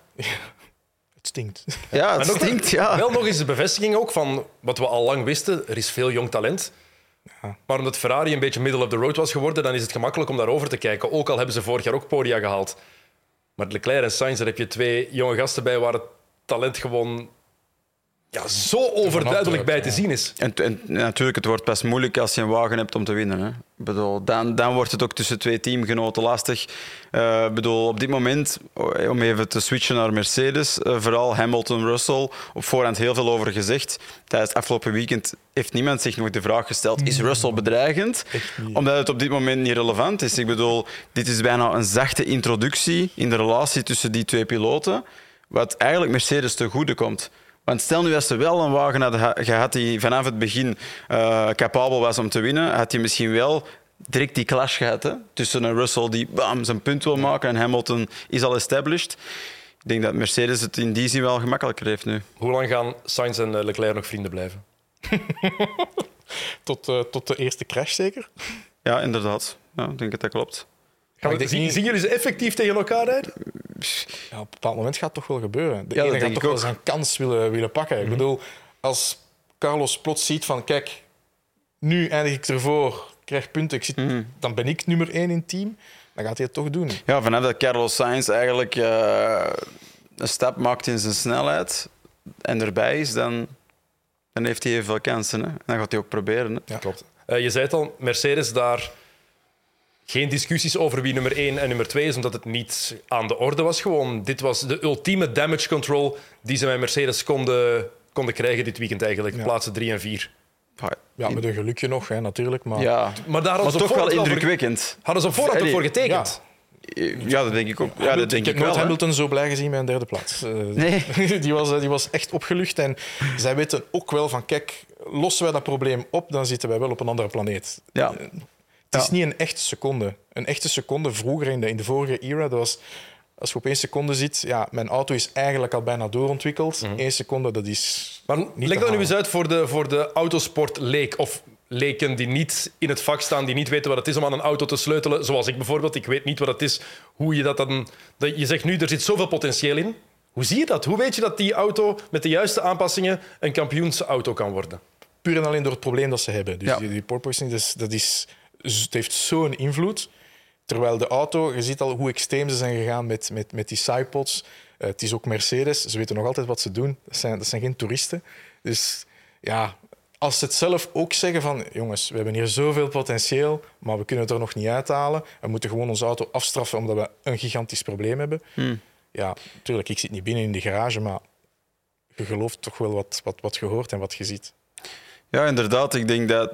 [SPEAKER 3] het stinkt.
[SPEAKER 2] Ja, het
[SPEAKER 1] En ook-
[SPEAKER 2] stinkt, ja.
[SPEAKER 1] Wel nog eens de bevestiging ook van wat we al lang wisten. Er is veel jong talent. Maar omdat Ferrari een beetje middle of the road was geworden, dan is het gemakkelijk om daarover te kijken. Ook al hebben ze vorig jaar ook podia gehaald. Maar Leclerc en Sainz, daar heb je twee jonge gasten bij waar het talent gewoon ja, zo overduidelijk bij te zien is.
[SPEAKER 2] En, en natuurlijk, het wordt best moeilijk als je een wagen hebt om te winnen. Hè. Ik bedoel, dan, dan wordt het ook tussen twee teamgenoten lastig. Eh, Ik bedoel, op dit moment, om even te switchen naar Mercedes, eh, vooral Hamilton, Russell, op voorhand heel veel over gezegd. Tijdens het afgelopen weekend heeft niemand zich nog de vraag gesteld, is Russell bedreigend? Omdat het op dit moment niet relevant is. Ik bedoel, dit is bijna een zachte introductie in de relatie tussen die twee piloten, wat eigenlijk Mercedes ten goede komt. Want stel nu als ze wel een wagen hadden ha- gehad die vanaf het begin eh, capabel was om te winnen, had hij misschien wel direct die clash gehad hè? tussen een Russell die bam, zijn punt wil maken en Hamilton is al established. Ik denk dat Mercedes het in die zin wel gemakkelijker heeft nu.
[SPEAKER 1] Hoe lang gaan Sainz en eh, Leclerc nog vrienden blijven?
[SPEAKER 3] Tot, eh, tot de eerste crash zeker.
[SPEAKER 2] Ja, inderdaad. Ja, ik denk dat dat klopt.
[SPEAKER 1] We- zien,
[SPEAKER 3] niet-
[SPEAKER 1] zien jullie ze effectief tegen elkaar rijden?
[SPEAKER 3] Ja, op een bepaald moment gaat het toch wel gebeuren. De
[SPEAKER 2] Ja,
[SPEAKER 3] ene gaat toch wel zijn kans willen, willen pakken. Ik bedoel, als Carlos plots ziet van kijk, nu eindig ik ervoor, ik krijg punten, ik zit, dan ben ik nummer één in het team, dan gaat hij het toch doen.
[SPEAKER 2] Ja, vanaf dat Carlos Sainz eigenlijk eh, een stap maakt in zijn snelheid en erbij is, dan, dan heeft hij veel kansen. Hè? Dan gaat hij ook proberen. Hè?
[SPEAKER 3] Ja.
[SPEAKER 1] Klopt. Eh, je zei het al, Mercedes daar geen discussies over wie nummer 1 en nummer 2 is, omdat het niet aan de orde was. Gewoon, dit was de ultieme damage control die ze bij Mercedes konden, konden krijgen dit weekend eigenlijk.
[SPEAKER 3] Ja.
[SPEAKER 1] Plaatsen 3 en 4.
[SPEAKER 3] Ja, met een gelukje nog, hè, natuurlijk. Maar
[SPEAKER 2] Ja,
[SPEAKER 1] Maar daar hadden
[SPEAKER 2] maar
[SPEAKER 1] ze op
[SPEAKER 2] toch wel indrukwekkend.
[SPEAKER 1] Hadden ze op voorhand voor getekend.
[SPEAKER 2] Ja, dat denk ik ook. Ja, dat denk
[SPEAKER 3] ik heb
[SPEAKER 2] ik
[SPEAKER 3] nooit
[SPEAKER 2] hè.
[SPEAKER 3] Hamilton zo blij gezien bij een derde plaats. Eh,
[SPEAKER 2] Nee.
[SPEAKER 3] die, was, eh, die was echt opgelucht. En zij weten ook wel van, kijk, lossen wij dat probleem op, dan zitten wij wel op een andere planeet.
[SPEAKER 2] Ja.
[SPEAKER 3] Het is niet een echte seconde. Een echte seconde vroeger in de, in de vorige era, dat was... Als je op één seconde ziet, ja, mijn auto is eigenlijk al bijna doorontwikkeld. Eén seconde, dat is
[SPEAKER 1] Maar
[SPEAKER 3] niet
[SPEAKER 1] leg dat nu eens uit voor de, voor de autosportleek of leken die niet in het vak staan, die niet weten wat het is om aan een auto te sleutelen, zoals ik bijvoorbeeld. Ik weet niet wat het is, hoe je dat dan... Dat, je zegt nu, er zit zoveel potentieel in. Hoe zie je dat? Hoe weet je dat die auto met de juiste aanpassingen een kampioensauto kan worden?
[SPEAKER 3] Puur en alleen door het probleem dat ze hebben. Dus
[SPEAKER 2] Ja.
[SPEAKER 3] die, die porpoising, dat is, dat is, het heeft zo'n invloed. Terwijl de auto, je ziet al hoe extreem ze zijn gegaan met, met, met die sidepods. Eh, het is ook Mercedes, ze weten nog altijd wat ze doen. Dat zijn, dat zijn geen toeristen. Dus ja, als ze het zelf ook zeggen van... Jongens, we hebben hier zoveel potentieel, maar we kunnen het er nog niet uithalen. We moeten gewoon onze auto afstraffen omdat we een gigantisch probleem hebben. Ja, natuurlijk, ik zit niet binnen in de garage, maar je gelooft toch wel wat, wat, wat je hoort en wat je ziet.
[SPEAKER 2] Ja, inderdaad. Ik denk dat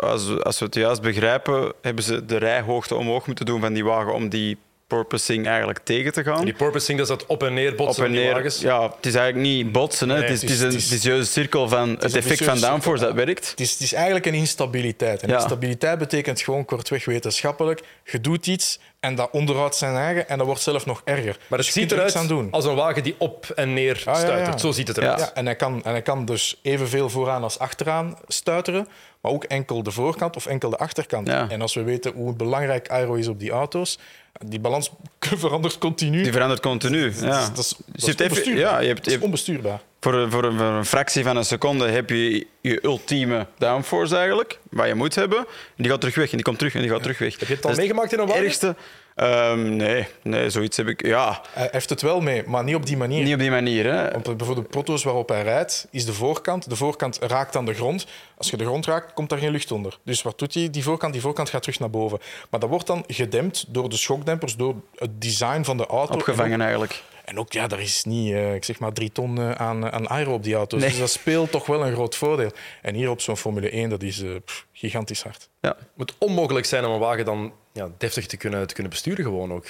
[SPEAKER 2] als, als we het juist begrijpen, hebben ze de rijhoogte omhoog moeten doen van die wagen om die purposing eigenlijk tegen te gaan.
[SPEAKER 1] En die purposing, dat is dat op en neer
[SPEAKER 2] op
[SPEAKER 1] botsen
[SPEAKER 2] en
[SPEAKER 1] van die
[SPEAKER 2] neer.
[SPEAKER 1] wagens.
[SPEAKER 2] Ja, het is eigenlijk niet botsen. Hè. Het, is,
[SPEAKER 3] het
[SPEAKER 2] het,
[SPEAKER 3] is-
[SPEAKER 2] een
[SPEAKER 3] het
[SPEAKER 2] vicieuze cirkel van het, effect van downforce dat werkt.
[SPEAKER 3] Het is, het is eigenlijk een instabiliteit. En
[SPEAKER 2] Ja.
[SPEAKER 3] instabiliteit betekent gewoon kortweg wetenschappelijk. Je doet iets en dat onderhoudt zijn eigen en dat wordt zelf nog erger.
[SPEAKER 1] Maar het
[SPEAKER 3] Dus je
[SPEAKER 1] ziet
[SPEAKER 3] er
[SPEAKER 1] eruit
[SPEAKER 3] doen.
[SPEAKER 1] als een wagen die op en neer stuitert.
[SPEAKER 3] ja.
[SPEAKER 1] Zo ziet het eruit.
[SPEAKER 3] Ja, en, hij kan, en hij kan dus evenveel vooraan als achteraan stuiteren, maar ook enkel de voorkant of enkel de achterkant.
[SPEAKER 2] Ja.
[SPEAKER 3] En als we weten hoe belangrijk aero is op die auto's, die balans verandert continu.
[SPEAKER 2] Die verandert continu. Ja.
[SPEAKER 3] Dat is, dat is, onbestuurbaar.
[SPEAKER 2] ja, je hebt-
[SPEAKER 3] Dat
[SPEAKER 2] je
[SPEAKER 3] is
[SPEAKER 2] hebt-
[SPEAKER 3] onbestuurbaar.
[SPEAKER 2] Voor, een- voor, een, voor een fractie van een seconde heb je je ultieme downforce eigenlijk, wat je moet hebben. En die gaat terug weg en die komt terug en die gaat terug weg.
[SPEAKER 1] Heb je het al
[SPEAKER 2] Dat
[SPEAKER 1] meegemaakt in een wagen?
[SPEAKER 2] ergste. Ehm, nee, nee, zoiets heb ik. Ja,
[SPEAKER 3] Hij heeft het wel mee, maar niet op die manier.
[SPEAKER 2] niet op die manier. Hè.
[SPEAKER 3] Want bijvoorbeeld de proto's waarop hij rijdt, is de voorkant. De voorkant raakt aan de grond. Als je de grond raakt, komt daar geen lucht onder. Dus wat doet hij? Die voorkant, die voorkant gaat terug naar boven. Maar dat wordt dan gedempt door de schokdempers, door het design van de auto.
[SPEAKER 2] Opgevangen eigenlijk.
[SPEAKER 3] En ook, ja, er is niet, eh, ik zeg maar, drie ton eh, aan, aan aero op die auto's.
[SPEAKER 2] Nee.
[SPEAKER 3] Dus dat speelt toch wel een groot voordeel. En hier op zo'n Formule 1, dat is eh, pff, gigantisch hard.
[SPEAKER 2] Ja.
[SPEAKER 1] Het moet onmogelijk zijn om een wagen dan ja, deftig te kunnen, te kunnen besturen gewoon ook.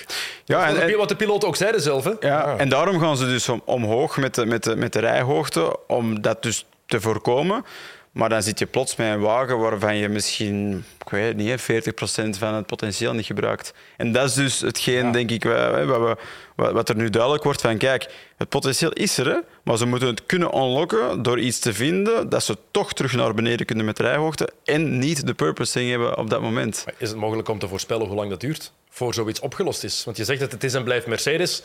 [SPEAKER 2] Ja,
[SPEAKER 1] Wat
[SPEAKER 2] en,
[SPEAKER 1] wat de piloten ook zeiden zelf. Hè?
[SPEAKER 2] ja, en daarom gaan ze dus om, omhoog met de, met, de, met de rijhoogte, om dat dus te voorkomen. Maar dan zit je plots met een wagen waarvan je misschien, ik weet het niet, hè, 40% van het potentieel niet gebruikt. En dat is dus hetgeen, denk ik, wat, wat wat er nu duidelijk wordt van, kijk, het potentieel is er, hè, maar ze moeten het kunnen unlocken door iets te vinden dat ze toch terug naar beneden kunnen met rijhoogte en niet de purposing hebben op dat moment.
[SPEAKER 1] Maar Is het mogelijk om te voorspellen hoe lang dat duurt voor zoiets opgelost is? Want je zegt dat het is en blijft Mercedes.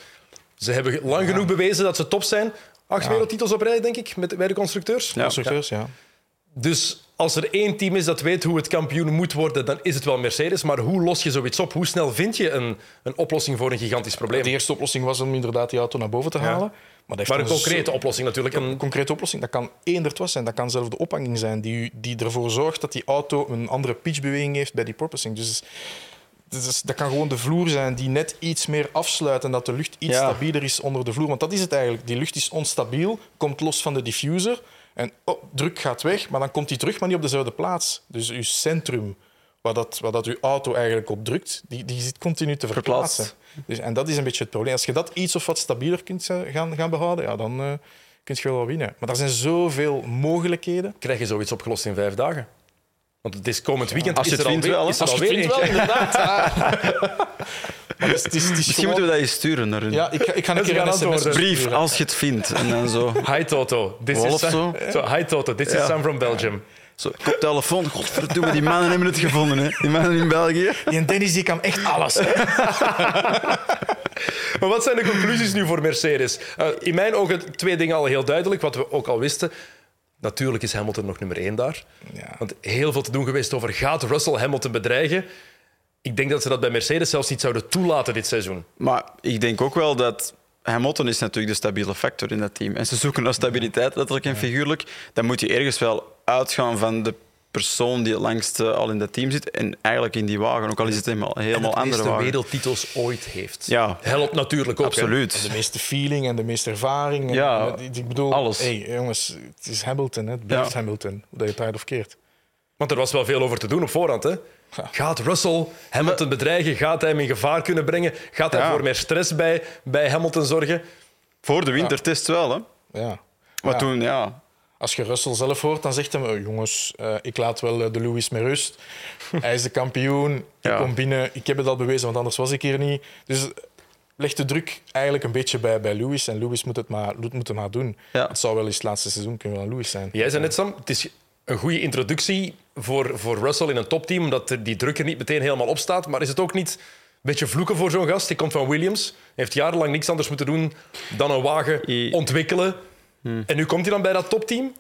[SPEAKER 1] Ze hebben lang genoeg bewezen dat ze top zijn. Acht wereldtitels op rij, denk ik, met, bij de constructeurs.
[SPEAKER 2] Ja.
[SPEAKER 3] Constructeurs, ja.
[SPEAKER 1] Dus als er één team is dat weet hoe het kampioen moet worden, dan is het wel Mercedes. Maar hoe los je zoiets op? Hoe snel vind je een, een oplossing voor een gigantisch probleem?
[SPEAKER 3] De eerste oplossing was om inderdaad die auto naar boven te halen. Maar, dat heeft
[SPEAKER 1] Maar een concrete oplossing natuurlijk.
[SPEAKER 3] Een concrete oplossing, dat kan eender was zijn. Dat kan zelfs de ophanging zijn die, die ervoor zorgt dat die auto een andere pitchbeweging heeft bij die porpoising. Dus, dus dat kan gewoon de vloer zijn die net iets meer afsluit en dat de lucht iets
[SPEAKER 2] Ja.
[SPEAKER 3] stabieler is onder de vloer. Want dat is het eigenlijk. Die lucht is onstabiel, komt los van de diffuser en oh, druk gaat weg, maar dan komt die terug, maar niet op dezelfde plaats. Dus uw centrum, waar, dat, waar dat uw auto eigenlijk op drukt, die, die zit continu te
[SPEAKER 2] Verplaatst.
[SPEAKER 3] verplaatsen. Dus, en dat is een beetje het probleem. Als je dat iets of wat stabieler kunt eh, gaan, gaan behouden, ja, dan eh kun je wel winnen. Maar er zijn zoveel mogelijkheden.
[SPEAKER 1] krijg je zoiets opgelost in vijf dagen? Want het is komend weekend.
[SPEAKER 2] Als je
[SPEAKER 1] is
[SPEAKER 2] het vindt wel,
[SPEAKER 1] is er
[SPEAKER 3] Als je vindt wel, inderdaad. Maar het is, het is, het is
[SPEAKER 2] Misschien
[SPEAKER 3] gewoon-
[SPEAKER 2] moeten we dat eens sturen naar hun.
[SPEAKER 3] Ja, ik ga, ik ga een keer een
[SPEAKER 1] gaan
[SPEAKER 3] sms
[SPEAKER 1] antwoorden.
[SPEAKER 2] Brief,
[SPEAKER 3] sturen.
[SPEAKER 2] als je het vindt. En dan zo.
[SPEAKER 1] Hi Toto, this
[SPEAKER 2] Wolf
[SPEAKER 1] is
[SPEAKER 2] zo?
[SPEAKER 1] Zo, hi Toto, this is. Sam from Belgium.
[SPEAKER 2] Zo, koptelefoon. Godverdomme, die mannen hebben het gevonden. Hè. Die mannen in België.
[SPEAKER 3] Die Dennis die kan echt alles.
[SPEAKER 1] Maar wat zijn de conclusies nu voor Mercedes? Eh, in mijn ogen twee dingen al heel duidelijk, wat we ook al wisten. Natuurlijk is Hamilton nog nummer één daar.
[SPEAKER 3] Ja.
[SPEAKER 1] Want heel veel te doen geweest over gaat Russell Hamilton bedreigen. Ik denk dat ze dat bij Mercedes zelfs niet zouden toelaten dit seizoen.
[SPEAKER 2] Maar ik denk ook wel dat Hamilton is natuurlijk de stabiele factor in dat team. En ze zoeken naar stabiliteit, letterlijk en figuurlijk. Dan moet je ergens wel uitgaan van de persoon die het langst eh, al in dat team zit. En eigenlijk in die wagen, ook al is het helemaal, helemaal
[SPEAKER 1] en
[SPEAKER 2] andere
[SPEAKER 1] meeste
[SPEAKER 2] wagen.
[SPEAKER 1] wereldtitels ooit heeft.
[SPEAKER 2] Ja.
[SPEAKER 1] Helpt natuurlijk ook. hè.
[SPEAKER 2] Absoluut.
[SPEAKER 3] De meeste feeling en de meeste ervaring. En-
[SPEAKER 2] Ja,
[SPEAKER 3] en- ik bedoel,
[SPEAKER 2] alles.
[SPEAKER 3] Hey, jongens, het is Hamilton. Hè. Het blijft
[SPEAKER 2] Ja.
[SPEAKER 3] Hamilton. Hoe dat je het of keert.
[SPEAKER 1] Want er was wel veel over te doen op voorhand. Hè? Gaat Russell Hamilton bedreigen? Gaat hij hem in gevaar kunnen brengen? Gaat hij
[SPEAKER 2] Ja.
[SPEAKER 1] voor meer stress bij, bij Hamilton zorgen?
[SPEAKER 2] Voor de wintertest wel, hè.
[SPEAKER 3] Ja.
[SPEAKER 2] Maar
[SPEAKER 3] Ja.
[SPEAKER 2] toen, ja...
[SPEAKER 3] Als je Russell zelf hoort, dan zegt hij: "Oh, jongens, eh, ik laat wel eh, de Lewis met rust. Hij is de kampioen. Ik
[SPEAKER 2] Ja.
[SPEAKER 3] kom binnen. Ik heb het al bewezen, want anders was ik hier niet. Dus eh, leg de druk eigenlijk een beetje bij, bij Lewis. En Lewis moet het maar, moet het maar doen.
[SPEAKER 2] Ja.
[SPEAKER 3] Het zou wel eens het laatste seizoen kunnen van Lewis zijn.
[SPEAKER 1] Jij zei net, Sam, het is een goede introductie voor, voor Russell in een topteam, omdat er die druk er niet meteen helemaal op staat. Maar is het ook niet een beetje vloeken voor zo'n gast? Die komt van Williams, heeft jarenlang niks anders moeten doen dan een wagen
[SPEAKER 2] I-
[SPEAKER 1] ontwikkelen. En nu komt hij dan bij dat topteam.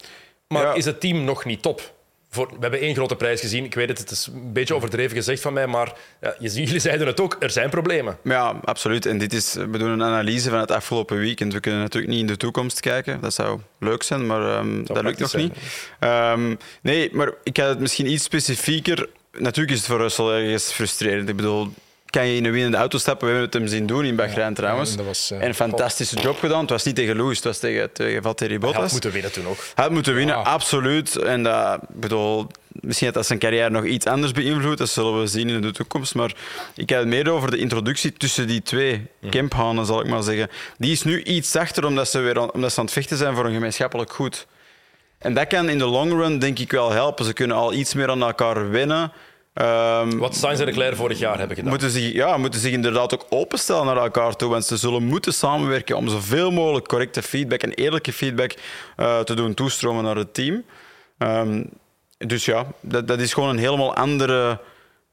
[SPEAKER 1] Maar
[SPEAKER 2] Ja.
[SPEAKER 1] is het team nog niet top? Voor, we hebben één grote prijs gezien. Ik weet het, het is een beetje overdreven gezegd van mij, maar ja, jullie zeiden het ook, er zijn problemen.
[SPEAKER 2] Ja, absoluut. En dit is, we doen een analyse van het afgelopen weekend. We kunnen natuurlijk niet in de toekomst kijken. Dat zou leuk zijn, maar ehm, dat lukt nog niet. Ehm, nee, maar ik had het misschien iets specifieker. Natuurlijk is het voor Russell ergens frustrerend. Ik bedoel, kan je in een winnende auto stappen? We hebben het hem zien doen in Bahrein trouwens.
[SPEAKER 3] en dat was, eh,
[SPEAKER 2] en een fantastische job gedaan. Het was niet tegen Lewis, het was tegen, tegen Valtteri
[SPEAKER 1] Hij had
[SPEAKER 2] Bottas.
[SPEAKER 1] moeten winnen toen ook.
[SPEAKER 2] Hij had moeten winnen, absoluut. En dat, bedoel, misschien had dat zijn carrière nog iets anders beïnvloed. Dat zullen we zien in de toekomst. Maar ik had het meer over de introductie tussen die twee Kemphanen, zal ik maar zeggen. Die is nu iets zachter omdat ze, weer omdat ze aan het vechten zijn voor een gemeenschappelijk goed. En dat kan in de long run denk ik wel helpen. Ze kunnen al iets meer aan elkaar winnen. Ehm,
[SPEAKER 1] Wat Sainz en Leclerc vorig jaar hebben gedaan.
[SPEAKER 2] moeten zich, ja, moeten zich inderdaad ook openstellen naar elkaar toe. Want ze zullen moeten samenwerken om zoveel mogelijk correcte feedback en eerlijke feedback eh, te doen toestromen naar het team. Ehm, dus ja, dat, dat is gewoon een helemaal andere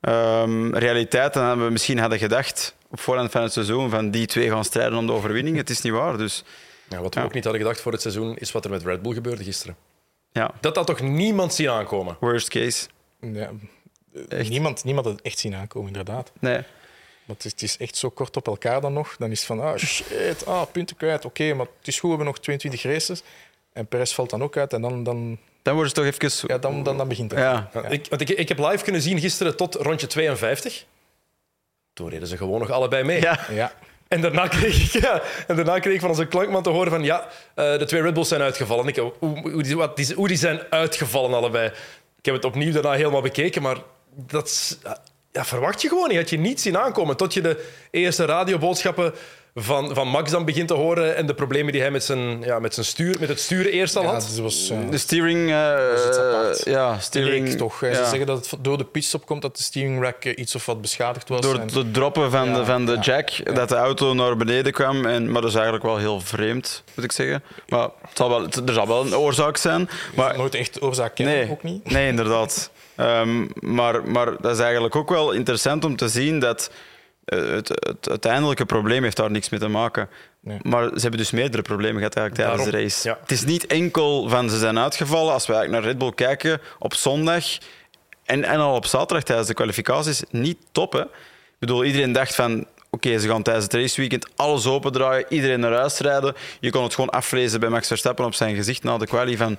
[SPEAKER 2] ehm, realiteit dan we misschien hadden gedacht op voorhand van het seizoen. Van die twee gaan strijden om de overwinning. Het is niet waar. Dus
[SPEAKER 1] Ja, wat we
[SPEAKER 2] Ja.
[SPEAKER 1] ook niet hadden gedacht voor het seizoen, is wat er met Red Bull gebeurde gisteren.
[SPEAKER 2] ja,
[SPEAKER 1] Dat had toch niemand zien aankomen?
[SPEAKER 2] worst case.
[SPEAKER 3] Ja. Niemand, niemand had het echt zien aankomen, inderdaad.
[SPEAKER 2] Nee.
[SPEAKER 3] Maar het is, het is echt zo kort op elkaar dan nog. Dan is het van, ah shit, ah, punten kwijt. Oké, maar het is goed, we hebben nog 22 races. En Perez valt dan ook uit en dan, dan,
[SPEAKER 2] Dan wordt het toch even...
[SPEAKER 3] ja, dan, dan, dan begint het.
[SPEAKER 2] Ja.
[SPEAKER 1] Ja, Ik, want ik, ik heb live kunnen zien gisteren tot rondje 52. Toen reden ze gewoon nog allebei mee.
[SPEAKER 2] Ja.
[SPEAKER 3] Ja.
[SPEAKER 1] En daarna kreeg ik, ja, en daarna kreeg ik van onze klankman te horen van ja, eh, de twee Red Bulls zijn uitgevallen. Ik, hoe, hoe, die, wat, die, hoe die zijn uitgevallen allebei. Ik heb het opnieuw daarna helemaal bekeken, maar dat ja, verwacht je gewoon niet. Had je niet zien aankomen tot je de eerste radioboodschappen van, van Max dan begint te horen en de problemen die hij met zijn, ja, met zijn stuur, met het sturen eerst al
[SPEAKER 3] Ja,
[SPEAKER 1] had.
[SPEAKER 3] dus was, eh,
[SPEAKER 2] De steering... eh,
[SPEAKER 3] iets apart.
[SPEAKER 2] ja, steering...
[SPEAKER 3] leek toch.
[SPEAKER 2] ja.
[SPEAKER 3] Ze zeggen dat het door de pitstop komt dat de steering rack eh, iets of wat beschadigd was.
[SPEAKER 2] Door
[SPEAKER 3] En-
[SPEAKER 2] het droppen van,
[SPEAKER 3] Ja,
[SPEAKER 2] de, van de
[SPEAKER 3] ja,
[SPEAKER 2] jack, dat de auto naar beneden kwam. En, maar dat is eigenlijk wel heel vreemd, moet ik zeggen. Maar het zal wel, het- er zal wel een oorzaak zijn. Maar
[SPEAKER 3] nooit echt oorzaak kennen,
[SPEAKER 2] nee,
[SPEAKER 3] ook niet.
[SPEAKER 2] nee, inderdaad. Ehm, maar, maar dat is eigenlijk ook wel interessant om te zien dat het, het uiteindelijke probleem heeft daar niks mee te maken.
[SPEAKER 3] Nee.
[SPEAKER 2] Maar ze hebben dus meerdere problemen gehad eigenlijk tijdens
[SPEAKER 1] Daarom,
[SPEAKER 2] de race.
[SPEAKER 1] ja.
[SPEAKER 2] Het is niet enkel van ze zijn uitgevallen. Als we eigenlijk naar Red Bull kijken op zondag en, en al op zaterdag tijdens de kwalificaties, niet top. Hè? Ik bedoel, iedereen dacht van oké, ze gaan tijdens het raceweekend alles opendraaien, iedereen naar huis rijden. Je kon het gewoon aflezen bij Max Verstappen op zijn gezicht na de quali van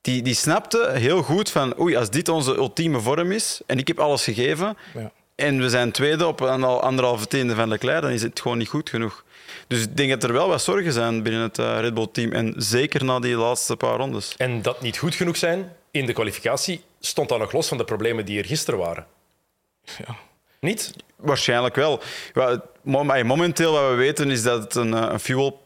[SPEAKER 2] die, die snapte heel goed van oei, als dit onze ultieme vorm is en ik heb alles gegeven
[SPEAKER 3] Ja.
[SPEAKER 2] En we zijn tweede op een al- anderhalve tiende van Leclerc, dan is het gewoon niet goed genoeg. Dus ik denk dat er wel wat zorgen zijn binnen het eh, Red Bull-team en zeker na die laatste paar rondes.
[SPEAKER 1] En dat niet goed genoeg zijn in de kwalificatie stond dan nog los van de problemen die er gisteren waren.
[SPEAKER 3] Ja.
[SPEAKER 2] Niet? Waarschijnlijk wel. Momenteel wat we weten is dat het een, eh, een fuel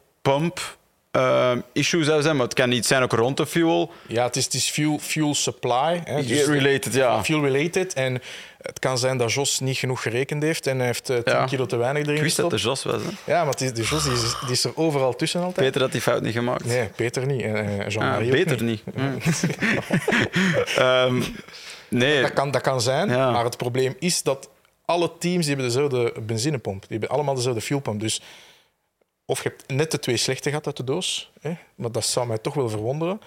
[SPEAKER 2] pump eh, issue zou zijn, maar het kan niet zijn ook rond de fuel.
[SPEAKER 3] Ja, het is, het is fuel, fuel supply. Hè, dus
[SPEAKER 2] Related, ja.
[SPEAKER 3] Fuel related. En het kan zijn dat Jos niet genoeg gerekend heeft en hij heeft eh, 10
[SPEAKER 2] Ja.
[SPEAKER 3] kilo te weinig erin
[SPEAKER 2] Ik wist dat de Jos was. Hè?
[SPEAKER 3] Ja, maar is, de Jos die is, die is er overal tussen altijd.
[SPEAKER 2] Peter had die fout niet gemaakt.
[SPEAKER 3] Nee, Peter niet. En eh,
[SPEAKER 2] Ah,
[SPEAKER 3] Jean-Marie ook
[SPEAKER 2] beter niet. Mm. Ehm, nee,
[SPEAKER 3] Dat kan, dat kan zijn,
[SPEAKER 2] Ja.
[SPEAKER 3] maar het probleem is dat alle teams die hebben dezelfde benzinepomp. Die hebben allemaal dezelfde fuelpomp. Dus of je hebt net de twee slechte gehad uit de doos, hè, maar dat zou mij toch wel verwonderen.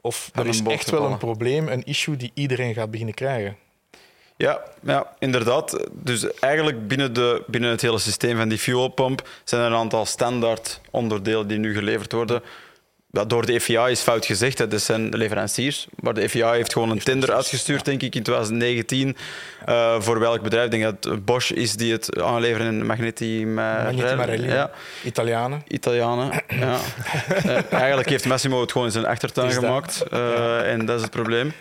[SPEAKER 3] Of er is echt wel een probleem, een issue die iedereen gaat beginnen krijgen.
[SPEAKER 2] Ja, ja, inderdaad. Dus eigenlijk binnen, de, binnen het hele systeem van die fuelpomp zijn er een aantal standaard onderdelen die nu geleverd worden. Dat door de FIA is fout gezegd, hè. dat zijn de leveranciers. Maar de FIA heeft gewoon een tender uitgestuurd, denk ik, in 2019. eh, voor welk bedrijf? Ik denk dat het Bosch is die het aanleveren in Magneti
[SPEAKER 3] Marelli,
[SPEAKER 2] Ja,
[SPEAKER 3] Italianen.
[SPEAKER 2] Italianen. Ja. Eh, eigenlijk heeft Massimo het gewoon in zijn achtertuin gemaakt. eh, En dat is het probleem.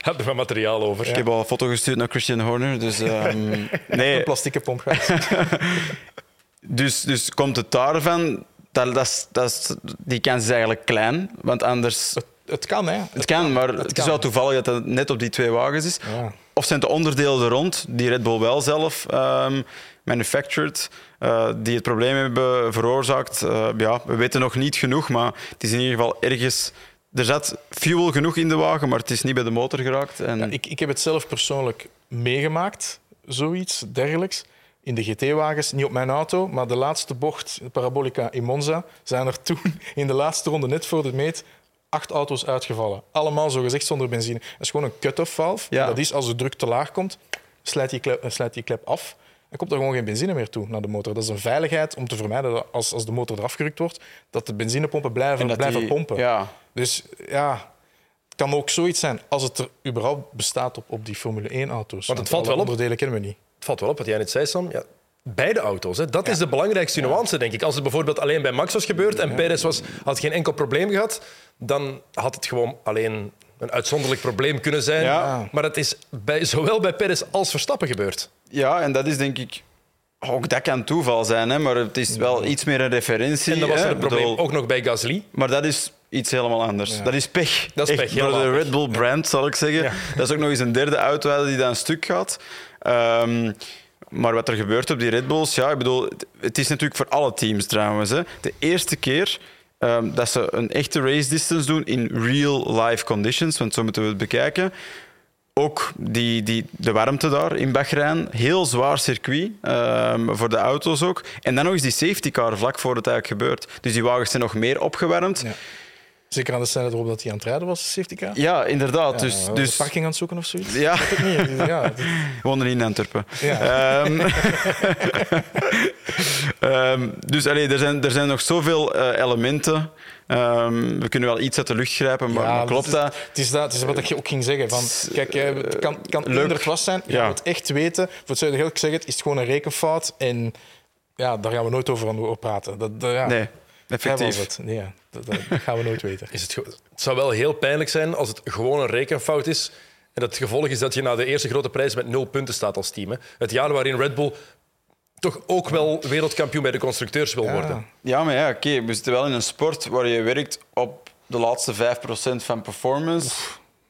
[SPEAKER 1] Heb er wat materiaal over.
[SPEAKER 2] Ik heb al een foto gestuurd naar Christian Horner. Dus, ehm, nee,
[SPEAKER 3] Een plastieke pomp gehad.
[SPEAKER 2] Dus, dus komt het daarvan, dat, dat, die kans is eigenlijk klein. Want anders,
[SPEAKER 3] het, het kan, hè.
[SPEAKER 2] het kan, maar het, is wel toevallig dat het net op die twee wagens is.
[SPEAKER 3] Ja.
[SPEAKER 2] Of zijn het de onderdelen er rond, die Red Bull wel zelf ehm, manufactured, eh, die het probleem hebben veroorzaakt? Eh, ja, we weten nog niet genoeg, maar het is in ieder geval ergens... Er zat fuel genoeg in de wagen, maar het is niet bij de motor geraakt. En,
[SPEAKER 3] Ja, ik, ik heb het zelf persoonlijk meegemaakt, zoiets dergelijks. In de GT-wagens, niet op mijn auto, maar de laatste bocht, de Parabolica in Monza, zijn er toen in de laatste ronde, net voor de meet, acht auto's uitgevallen. Allemaal zogezegd zonder benzine. Dat is gewoon een cut-off valve.
[SPEAKER 2] Ja.
[SPEAKER 3] Dat is als de druk te laag komt, slijt die klep, die klep af. Dan komt er gewoon geen benzine meer toe naar de motor. Dat is een veiligheid om te vermijden dat als, als de motor eraf gerukt wordt, dat de benzinepompen blijven,
[SPEAKER 2] en dat
[SPEAKER 3] blijven
[SPEAKER 2] die-
[SPEAKER 3] pompen.
[SPEAKER 2] Ja,
[SPEAKER 3] Dus ja, het kan ook zoiets zijn als het er überhaupt bestaat op, op die Formule 1-auto's.
[SPEAKER 1] Want het valt wel op.
[SPEAKER 3] onderdelen kennen we niet.
[SPEAKER 1] Valt wel op wat jij net zei, Sam. Ja, beide auto's. Hè. Dat is de belangrijkste nuance, denk ik. Als het bijvoorbeeld alleen bij Max was gebeurd en Perez was, had geen enkel probleem gehad, dan had het gewoon alleen een uitzonderlijk probleem kunnen zijn.
[SPEAKER 2] Ja.
[SPEAKER 1] Maar het is bij, zowel bij Perez als Verstappen gebeurd.
[SPEAKER 2] ja, en dat is denk ik... Ook dat kan toeval zijn, hè, maar het is wel iets meer een referentie.
[SPEAKER 1] En dan was er een probleem
[SPEAKER 2] bedoel,
[SPEAKER 1] ook nog bij Gasly.
[SPEAKER 2] Maar dat is iets helemaal anders.
[SPEAKER 3] Ja.
[SPEAKER 2] Dat is pech.
[SPEAKER 1] Dat is pech,
[SPEAKER 2] Voor
[SPEAKER 1] helemaal
[SPEAKER 2] de. Red Bull brand, zal ik zeggen.
[SPEAKER 1] Ja.
[SPEAKER 2] Dat is ook nog eens een derde auto die dan stuk gaat. Ehm, maar wat er gebeurt op die Red Bulls, ja, ik bedoel, het- is natuurlijk voor alle teams trouwens. Hè. De eerste keer ehm, dat ze een echte race distance doen in real life conditions, want zo moeten we het bekijken. Ook die, die, de warmte daar in Bahrein. Heel zwaar circuit ehm, voor de auto's ook. En dan nog eens die safety car vlak voor het eigenlijk gebeurt. Dus die wagens zijn nog meer opgewarmd.
[SPEAKER 3] Zeker aan de snelheid waarop dat hij aan het rijden was, safety car.
[SPEAKER 2] Ja, inderdaad.
[SPEAKER 3] Ja,
[SPEAKER 2] dus, dus,
[SPEAKER 3] parking aan het zoeken of zoiets?
[SPEAKER 2] ja,
[SPEAKER 3] Ik weet het niet. Ja, dat-
[SPEAKER 2] wonen in Antwerpen.
[SPEAKER 3] ja.
[SPEAKER 2] Ehm, ehm, dus allee, er, zijn, er zijn nog zoveel eh, elementen. Ehm, we kunnen wel iets uit de lucht grijpen, maar,
[SPEAKER 3] Ja,
[SPEAKER 2] maar klopt dat?
[SPEAKER 3] Het is dat, het is wat ik je ook ging zeggen. Van, kijk, eh, het kan, het kan eender klas zijn. Je
[SPEAKER 2] Ja.
[SPEAKER 3] het echt weten. Voor het je heel zeggen, is het gewoon een rekenfout. En ja, daar gaan we nooit over, praten. Dat, dat, ja,
[SPEAKER 2] Nee,
[SPEAKER 3] dat
[SPEAKER 2] effectief.
[SPEAKER 3] het. Nee, ja, dat, dat gaan we nooit weten.
[SPEAKER 1] Is het, het zou wel heel pijnlijk zijn als het gewoon een rekenfout is. En het gevolg is dat je na de eerste grote prijs met nul punten staat als team. Hè. Het jaar waarin Red Bull toch ook wel wereldkampioen bij de constructeurs wil worden.
[SPEAKER 2] Ja, maar ja, oké. We zitten wel in een sport waar je werkt op de laatste 5% van performance.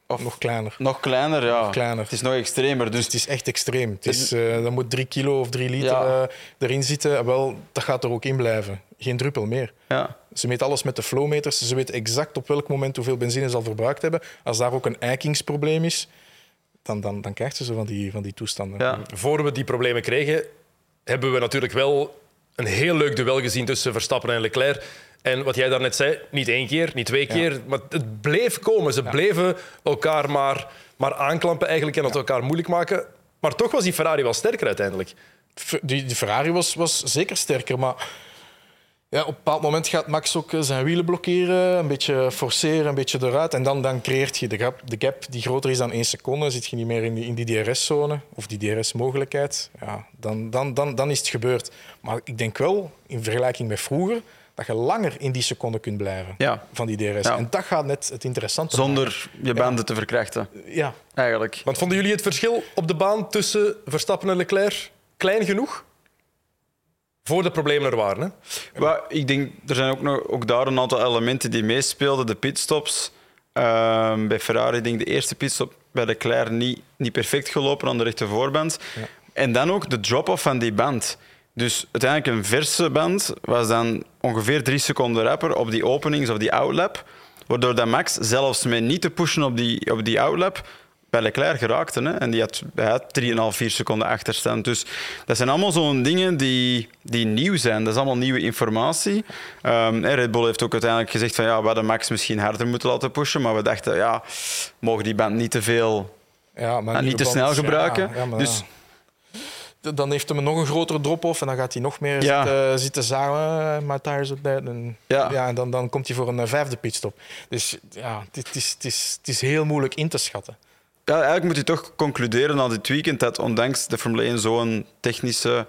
[SPEAKER 2] Of
[SPEAKER 3] Nog kleiner.
[SPEAKER 2] nog kleiner, ja.
[SPEAKER 3] kleiner.
[SPEAKER 2] Het is nog extremer. Dus
[SPEAKER 3] Het is echt extreem. Het is, eh dan moet drie kilo of drie liter
[SPEAKER 2] Ja.
[SPEAKER 3] eh, erin zitten. Wel, dat gaat er ook in blijven. Geen druppel meer.
[SPEAKER 2] ja.
[SPEAKER 3] Ze meten alles met de flowmeters. Ze weten exact op welk moment hoeveel benzine ze al verbruikt hebben. Als daar ook een eikingsprobleem is, dan, dan, dan krijgt ze zo van die, van die toestanden.
[SPEAKER 2] Ja.
[SPEAKER 1] Voor we die problemen kregen, hebben we natuurlijk wel een heel leuk duel gezien tussen Verstappen en Leclerc. En wat jij daarnet zei, niet één keer, niet twee keer, maar het bleef komen. Ze bleven elkaar maar, maar aanklampen eigenlijk en het elkaar moeilijk maken. Maar toch was die Ferrari wel sterker uiteindelijk.
[SPEAKER 3] Die Ferrari was, was zeker sterker, maar ja, op een bepaald moment gaat Max ook eh, zijn wielen blokkeren, een beetje forceren, een beetje eruit. En dan, dan creëert je de gap, de gap die groter is dan één seconde. Zit je niet meer in die, in die DRS-zone of die DRS-mogelijkheid. Ja, dan, dan, dan, dan is het gebeurd. Maar ik denk wel, in vergelijking met vroeger, dat je langer in die seconde kunt blijven
[SPEAKER 2] Ja.
[SPEAKER 3] van die DRS.
[SPEAKER 2] Ja.
[SPEAKER 3] En dat gaat net het interessante maken.
[SPEAKER 2] Zonder je banden te verkrachten,
[SPEAKER 3] Ja,
[SPEAKER 2] eigenlijk.
[SPEAKER 1] Want vonden jullie het verschil op de baan tussen Verstappen en Leclerc klein genoeg? Voor de problemen er waren. Hè?
[SPEAKER 2] Maar ik denk, er zijn ook, nog, ook daar een aantal elementen die meespeelden. De pitstops. Ehm, bij Ferrari, denk ik, de eerste pitstop bij Leclerc niet, niet perfect gelopen aan de rechterboorband. En dan ook de drop-off van die band. Dus uiteindelijk een verse band was dan ongeveer drie seconden rapper op die openings of die outlap. Waardoor dat Max zelfs met niet te pushen op die, op die outlap bij Leclerc geraakte. Hè? En die had, hij had 3,5, 4 seconden achterstand. Dus dat zijn allemaal zo'n dingen die, die nieuw zijn. Dat is allemaal nieuwe informatie. Ehm, Red Bull heeft ook uiteindelijk gezegd van ja, we hadden Max misschien harder moeten laten pushen. Maar we dachten, ja, mogen die band niet te veel
[SPEAKER 3] ja maar
[SPEAKER 2] en niet te snel gebruiken.
[SPEAKER 3] ja, maar
[SPEAKER 2] dus
[SPEAKER 3] Dan heeft hem nog een grotere drop-off en dan gaat hij nog meer
[SPEAKER 2] Ja.
[SPEAKER 3] zitten, zitten zagen. My tires are dead. En,
[SPEAKER 2] Ja.
[SPEAKER 3] en dan, dan komt hij voor een eh, vijfde pitstop. Dus ja, het is, het, is, het is heel moeilijk in te schatten.
[SPEAKER 2] ja, eigenlijk moet je toch concluderen na dit weekend dat ondanks de Formule 1 zo'n technische, hoe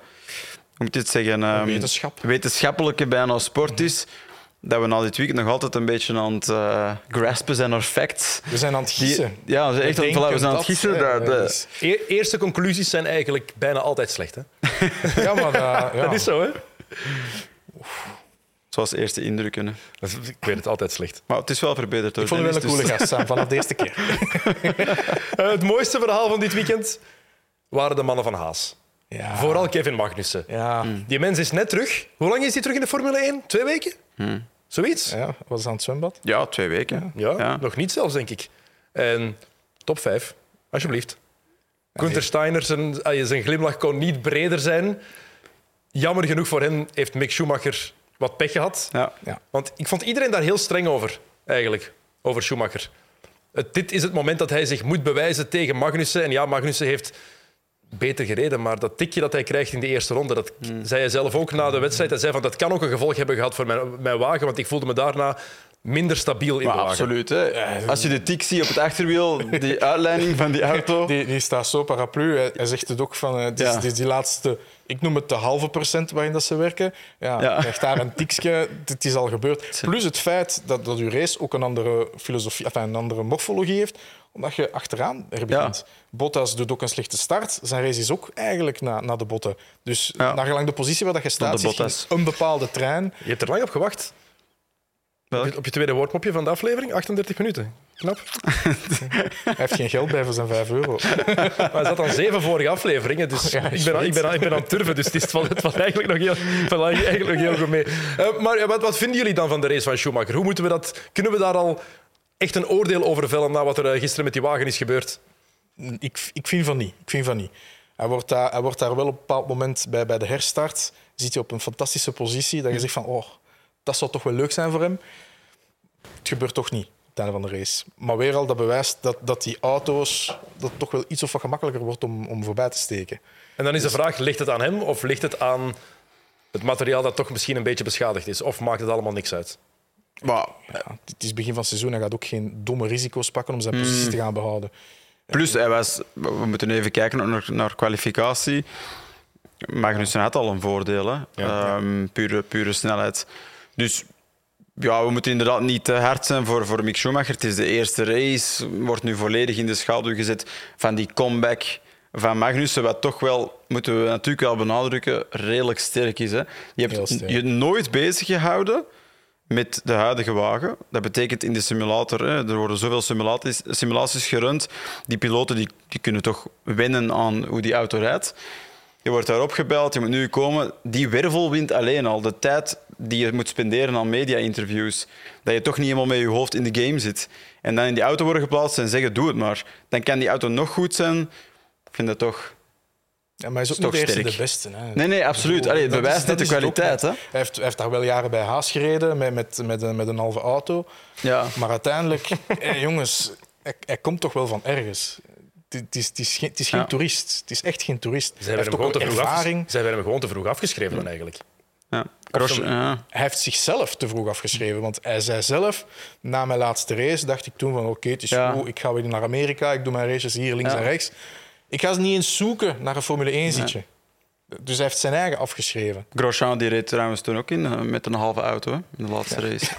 [SPEAKER 2] moet je het zeggen, ehm,
[SPEAKER 3] wetenschap.
[SPEAKER 2] wetenschappelijke bijna sport is, dat we na dit weekend nog altijd een beetje aan het eh, graspen zijn naar facts.
[SPEAKER 3] We zijn aan het
[SPEAKER 2] Die-
[SPEAKER 3] gissen.
[SPEAKER 2] ja, we zijn echt aan, voilà, we zijn aan het gissen.
[SPEAKER 3] eh,
[SPEAKER 2] dat- dat-
[SPEAKER 3] dus-
[SPEAKER 1] E- eerste conclusies zijn eigenlijk bijna altijd slecht. Hè?
[SPEAKER 3] Ja, maar dat, ja.
[SPEAKER 1] Dat is zo, hè?
[SPEAKER 2] Zoals eerste indrukken. Hè.
[SPEAKER 1] Ik weet het altijd slecht.
[SPEAKER 2] Maar het is wel verbeterd. Hoor,
[SPEAKER 3] Ik vond wel een coole
[SPEAKER 2] dus-
[SPEAKER 3] gast, Sam, vanaf de eerste keer.
[SPEAKER 1] Eh, het mooiste verhaal van dit weekend waren de mannen van Haas.
[SPEAKER 3] Ja.
[SPEAKER 1] Vooral Kevin Magnussen.
[SPEAKER 3] Ja,
[SPEAKER 1] Die mens is net terug. Hoe lang is hij terug in de Formule 1? Twee weken? Zoiets?
[SPEAKER 3] ja was aan het zwembad.
[SPEAKER 2] Ja, twee weken.
[SPEAKER 1] Ja,
[SPEAKER 2] Ja.
[SPEAKER 1] nog niet zelfs, denk ik. En top 5, alsjeblieft. Gunther Steiner, zijn, zijn glimlach kon niet breder zijn. Jammer genoeg voor hen heeft Mick Schumacher wat pech gehad.
[SPEAKER 2] Ja.
[SPEAKER 3] Ja.
[SPEAKER 1] Want ik vond iedereen daar heel streng over, eigenlijk, over Schumacher. Het, dit is het moment dat hij zich moet bewijzen tegen Magnussen. En ja, Magnussen heeft beter gereden, maar dat tikje dat hij krijgt in de eerste ronde, dat zei hij zelf ook na de wedstrijd. Hij zei van, dat kan ook een gevolg hebben gehad voor mijn, mijn wagen, want ik voelde me daarna minder stabiel in
[SPEAKER 2] Maar
[SPEAKER 1] de wagen.
[SPEAKER 2] absoluut. Hè. Als je de tik ziet op het achterwiel, die uitleiding van die auto.
[SPEAKER 3] Die, die staat zo paraplu. Hij, hij zegt het ook van, eh, het is,
[SPEAKER 2] Ja.
[SPEAKER 3] het is die laatste, ik noem het de halve procent waarin dat ze werken. Ja,
[SPEAKER 2] Ja.
[SPEAKER 3] krijgt daar een tikje, het is al gebeurd. Plus het feit dat, dat uw race ook een andere filosofie, enfin, een andere morfologie heeft, omdat je achteraan er begint. Bottas doet ook een slechte start. Zijn race is ook eigenlijk na, naar de botten. Dus
[SPEAKER 2] Ja.
[SPEAKER 3] naar gelang de positie waar dat je staat, zit in een bepaalde trein.
[SPEAKER 1] Je hebt er lang op gewacht.
[SPEAKER 2] Welk?
[SPEAKER 1] Op je- Op je tweede woordmopje van de aflevering, 38 minuten. Knap.
[SPEAKER 3] Hij heeft geen geld bij voor zijn 5 euro.
[SPEAKER 1] Maar hij zat aan zeven vorige afleveringen, dus
[SPEAKER 3] Ja,
[SPEAKER 1] ik, ben, aan- ik, ben, aan- ik ben aan het turven. Dus het, is, valt, het valt eigenlijk nog heel, valt eigenlijk nog heel goed mee. Eh, maar ja, wat, wat vinden jullie dan van de race van Schumacher? Hoe moeten we dat, kunnen we daar al echt een oordeel over vellen na wat er eh, gisteren met die wagen is gebeurd?
[SPEAKER 3] Ik, ik vind van niet. Ik vind van niet. Hij wordt, daar, hij wordt daar wel op een bepaald moment bij, bij de herstart. Zit hij op een fantastische positie. Dat je zegt van, oh, dat zou toch wel leuk zijn voor hem. het gebeurt toch niet het einde van de race. Maar weer al dat bewijst dat, dat die auto's dat toch wel iets of wat gemakkelijker wordt om, om voorbij te steken.
[SPEAKER 1] En dan is de vraag, ligt het aan hem of ligt het aan het materiaal dat toch misschien een beetje beschadigd is? Of maakt het allemaal niks uit?
[SPEAKER 3] Maar, het is begin van het seizoen. Hij gaat ook geen domme risico's pakken om zijn positie te gaan behouden.
[SPEAKER 2] Plus, hij was, we moeten even kijken naar, naar kwalificatie. Magnussen had al een voordeel, hè? Ehm, pure, pure snelheid. Dus ja, we moeten inderdaad niet te hard zijn voor, voor Mick Schumacher. Het is de eerste race, wordt nu volledig in de schaduw gezet van die comeback van Magnussen, wat toch wel, moeten we natuurlijk wel benadrukken, redelijk sterk is. Hè? Je hebt je nooit bezig gehouden met de huidige wagen. Dat betekent in de simulator, er worden zoveel simulaties, simulaties gerund, die piloten die, kunnen toch wennen aan hoe die auto rijdt. Je wordt daarop gebeld, je moet nu komen. Die wervelwind alleen al, de tijd die je moet spenderen aan media-interviews, dat je toch niet helemaal met je hoofd in de game zit. En dan in die auto worden geplaatst en zeggen, doe het maar. Dan kan die auto nog goed zijn. Ik vind dat toch...
[SPEAKER 3] Ja, maar hij is ook niet de, de beste. Hè.
[SPEAKER 2] Nee, nee, absoluut. Allee, het bewijst net de kwaliteit. Hè? Hij,
[SPEAKER 3] heeft, hij heeft daar wel jaren bij Haas gereden, met, met, met, een, met een halve auto. Ja. Maar uiteindelijk, jongens, hij, hij komt toch wel van ergens het is, het is, geen, het is geen toerist. Het is echt geen toerist.
[SPEAKER 1] Zij hebben hem, gewoon te vroeg ervaring. Zij hebben hem gewoon te vroeg afgeschreven dan eigenlijk.
[SPEAKER 2] Ja.
[SPEAKER 3] ja. Hij heeft zichzelf te vroeg afgeschreven. Want hij zei zelf, na mijn laatste race, dacht ik toen van oké, het is goed, ik ga weer naar Amerika, ik doe mijn races hier links en rechts. Ik ga ze niet eens zoeken naar een Formule 1 zitje. Dus hij heeft zijn eigen afgeschreven.
[SPEAKER 2] Grosjean die reed trouwens toen ook in eh, met een halve auto in de laatste race.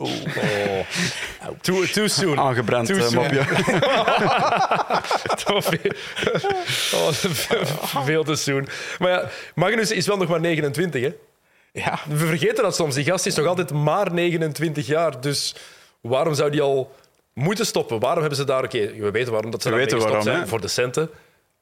[SPEAKER 1] Oh. Too, too soon.
[SPEAKER 2] Aangebrand too uh, mopje.
[SPEAKER 1] oh, veel te soon. Maar ja, Magnus is wel nog maar 29, hè?
[SPEAKER 3] Ja.
[SPEAKER 1] We vergeten dat soms. Die gast is nog altijd maar 29 jaar. Dus waarom zou die al moeten stoppen? Waarom hebben ze daar... Oké, we weten waarom dat ze weten waarom, zijn. Hè? Voor de centen.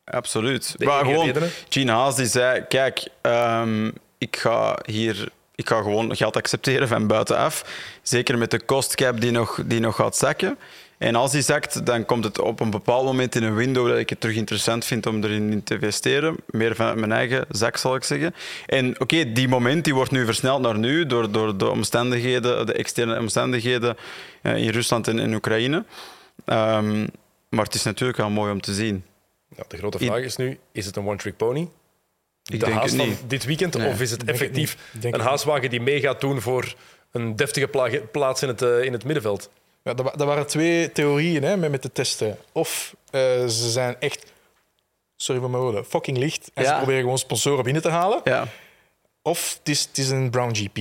[SPEAKER 2] Absoluut. maar gewoon, Gene Haas die zei... Kijk, um, ik ga hier ik ga gewoon geld accepteren van buitenaf. Zeker met de cost cap die nog, die nog gaat zakken. En als die zakt, dan komt het op een bepaald moment in een window dat ik het terug interessant vind om erin te investeren. Meer van mijn eigen zak, zal ik zeggen. En oké, die moment die wordt nu versneld naar nu door, door de omstandigheden, de externe omstandigheden eh, in Rusland en in Oekraïne. Um, maar het is natuurlijk wel mooi om te zien.
[SPEAKER 1] Ja, de grote vraag is nu, is het een one-trick pony? Ik de haas van dit weekend? Of is het effectief een haaswagen die mee gaat doen voor een deftige plaats in het, uh, in het middenveld?
[SPEAKER 3] Ja, dat, waren twee theorieën hè, met, met de testen. Of uh, ze zijn echt, sorry voor mijn woorden, fucking licht en ja. ze proberen gewoon sponsoren binnen te halen.
[SPEAKER 2] Ja.
[SPEAKER 3] Of het is, het is een Brown GP.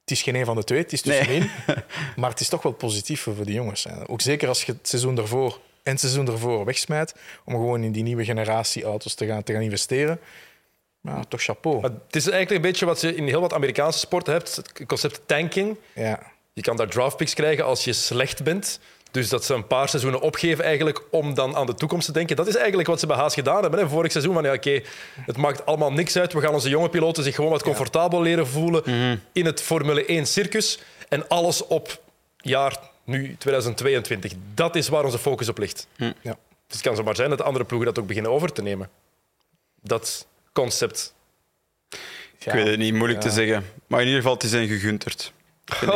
[SPEAKER 3] Het is geen een van de twee, het is tussen nee. één. Maar het is toch wel positief voor de jongens. Ook zeker als je het seizoen daarvoor en het seizoen ervoor wegsmijt om gewoon in die nieuwe generatie auto's te gaan, te gaan investeren. Maar toch chapeau. Maar
[SPEAKER 1] het is eigenlijk een beetje wat je in heel wat Amerikaanse sporten hebt, het concept tanking.
[SPEAKER 3] Ja.
[SPEAKER 1] Je kan daar draftpicks krijgen als je slecht bent. Dus dat ze een paar seizoenen opgeven eigenlijk om dan aan de toekomst te denken. Dat is eigenlijk wat ze bij Haas gedaan hebben. Hè. Vorig seizoen van ja, oké, het maakt allemaal niks uit. We gaan onze jonge piloten zich gewoon wat comfortabel leren voelen mhm. in het Formule 1 circus. En alles op jaar nu 2022. Dat is waar onze focus op ligt.
[SPEAKER 3] Hm. Ja.
[SPEAKER 1] Dus het kan zomaar zijn dat andere ploegen dat ook beginnen over te nemen. Dat concept.
[SPEAKER 2] Ik weet het niet, moeilijk te zeggen. Maar in ieder geval, het is een gegunterd.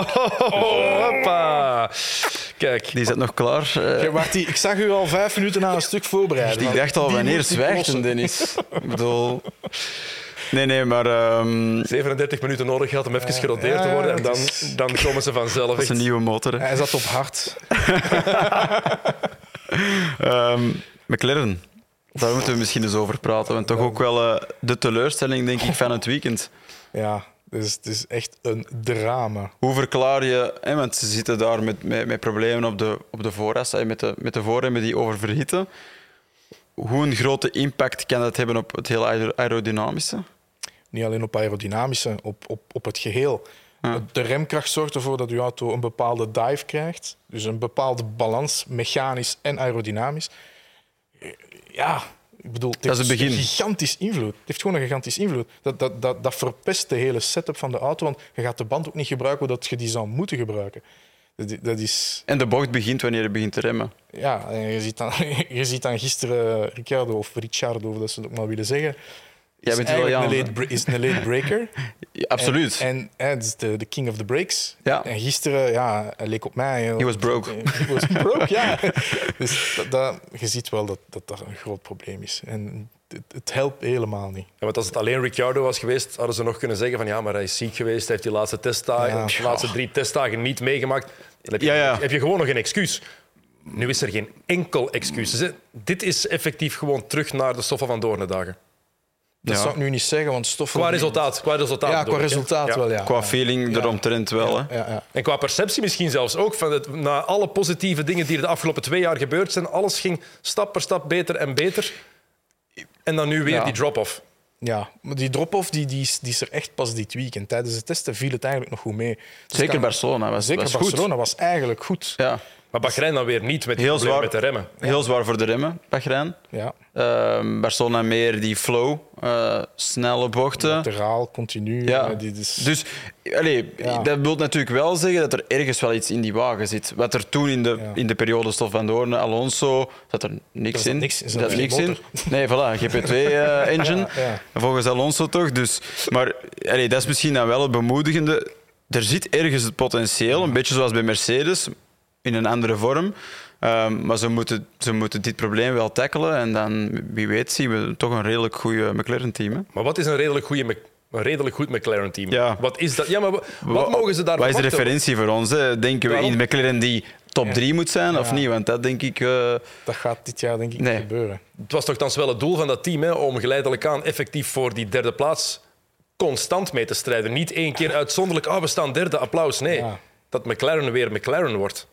[SPEAKER 1] Oh, hoppa. Kijk.
[SPEAKER 2] Die zit nog klaar.
[SPEAKER 3] Uh... ik zag u al vijf minuten aan een stuk voorbereiden.
[SPEAKER 2] Ik dacht al, wanneer zwijgt Dennis? ik bedoel... Nee, nee, maar... Um...
[SPEAKER 1] 37 minuten nodig gehad om even geroteerd te worden en dan, dan komen ze vanzelf.
[SPEAKER 2] Dat is een nieuwe motor.
[SPEAKER 3] Hij zat op hard.
[SPEAKER 2] um, McLaren, daar moeten we misschien eens over praten. Want toch ook wel uh, de teleurstelling, denk ik, van het weekend.
[SPEAKER 3] Ja, dus het is echt een drama.
[SPEAKER 2] Hoe verklaar je, hè, want ze zitten daar met, met, met problemen op de, op de vooras, met de, met de voorremmen die oververhitten. Hoe een grote impact kan dat hebben op het hele aerodynamische?
[SPEAKER 3] Niet alleen op aerodynamische, op, op, op het geheel. De remkracht zorgt ervoor dat uw auto een bepaalde dive krijgt. Dus een bepaalde balans, mechanisch en aerodynamisch. Ja, ik bedoel, het heeft een gigantisch invloed. Het heeft gewoon een gigantisch invloed. Dat, dat, dat, dat verpest de hele setup van de auto, want je gaat de band ook niet gebruiken dat je die zou moeten gebruiken. Dat, dat is...
[SPEAKER 2] En de bocht begint wanneer je begint te remmen.
[SPEAKER 3] Ja, je ziet dan, je ziet dan gisteren Ricciardo of Ricciardo, of dat ze het ook maar willen zeggen,
[SPEAKER 2] Jij bent wel
[SPEAKER 3] een late, is een late breaker.
[SPEAKER 2] absoluut.
[SPEAKER 3] En, het is de, king of the breaks.
[SPEAKER 2] Ja.
[SPEAKER 3] En gisteren, ja, hij leek op mij.
[SPEAKER 2] He was broke.
[SPEAKER 3] He was broke, ja. Dus dat, dat, je ziet wel dat, dat dat een groot probleem is. En het, het helpt helemaal niet.
[SPEAKER 1] Ja, want als het alleen Ricciardo was geweest, hadden ze nog kunnen zeggen van ja, maar hij is ziek geweest, hij heeft die laatste testdagen,
[SPEAKER 3] Ja.
[SPEAKER 1] de laatste drie testdagen niet meegemaakt. Dan heb je,
[SPEAKER 2] Ja, ja.
[SPEAKER 1] heb je gewoon nog een excuus. Nu is er geen enkel excuus. Dus, dit is effectief gewoon terug naar de Stoffen van Doornendagen.
[SPEAKER 3] Dat
[SPEAKER 2] Ja.
[SPEAKER 3] zou ik nu niet zeggen, want stoffen...
[SPEAKER 1] Qua resultaat. Qua resultaat
[SPEAKER 3] Ja,
[SPEAKER 1] bedoel
[SPEAKER 3] qua
[SPEAKER 1] ik, hè.
[SPEAKER 3] resultaat
[SPEAKER 1] Ja.
[SPEAKER 3] wel, ja.
[SPEAKER 2] Qua feeling
[SPEAKER 3] Ja.
[SPEAKER 2] eromtrent wel. Hè.
[SPEAKER 3] Ja, ja.
[SPEAKER 1] En qua perceptie misschien zelfs ook. Van het, na alle positieve dingen die er de afgelopen twee jaar gebeurd zijn, alles ging stap per stap beter en beter. En dan nu weer
[SPEAKER 3] Ja.
[SPEAKER 1] die drop-off.
[SPEAKER 3] Ja, maar die drop-off die, die, is, die is er echt pas dit weekend. Tijdens de testen viel het eigenlijk nog goed mee. Dus
[SPEAKER 2] Zeker
[SPEAKER 3] kan-
[SPEAKER 2] Barcelona was,
[SPEAKER 3] Zeker
[SPEAKER 2] was
[SPEAKER 3] Barcelona
[SPEAKER 2] goed.
[SPEAKER 3] was eigenlijk goed.
[SPEAKER 2] Ja.
[SPEAKER 1] Maar Bahrein dan weer niet met, die
[SPEAKER 2] Heel zwaar.
[SPEAKER 1] met de remmen.
[SPEAKER 2] Heel zwaar voor de remmen, Bahrein.
[SPEAKER 3] Ja,
[SPEAKER 2] Ehm, Barcelona meer die flow, eh, snelle bochten.
[SPEAKER 3] lateraal, continu.
[SPEAKER 2] Ja.
[SPEAKER 3] eh, is...
[SPEAKER 2] Dus allee,
[SPEAKER 3] Ja.
[SPEAKER 2] dat wil natuurlijk wel zeggen dat er ergens wel iets in die wagen zit. Wat er toen in de,
[SPEAKER 3] Ja.
[SPEAKER 2] in de periode Stof van Doorn, Alonso, zat er niks in.
[SPEAKER 3] niks- zat geen
[SPEAKER 2] niks in. Nee, voilà, GP2-engine.
[SPEAKER 3] Ja, ja.
[SPEAKER 2] Volgens Alonso toch. Dus, maar allee, dat is misschien dan wel het bemoedigende. Er zit ergens het potentieel, een beetje zoals bij Mercedes, in een andere vorm. Ehm, maar ze moeten, ze moeten dit probleem wel tackelen. En dan, wie weet, zien we toch een redelijk goede McLaren-team. hè.
[SPEAKER 1] Maar wat is een redelijk, goede, een redelijk goed McLaren-team?
[SPEAKER 2] Ja.
[SPEAKER 1] Wat is dat? Ja, maar wa- wat, mogen ze daar
[SPEAKER 2] Wat is de referentie voor ons? Hè? Denken we in McLaren die top
[SPEAKER 3] Ja.
[SPEAKER 2] 3 moet zijn of niet? Want dat denk ik. eh,
[SPEAKER 3] Dat gaat dit jaar denk ik
[SPEAKER 2] Nee.
[SPEAKER 3] niet gebeuren.
[SPEAKER 1] Het was toch wel het doel van dat team hè, om geleidelijk aan effectief voor die derde plaats constant mee te strijden. Niet één keer uitzonderlijk, ah, we staan derde, applaus. Nee,
[SPEAKER 3] Ja.
[SPEAKER 1] dat McLaren weer McLaren wordt.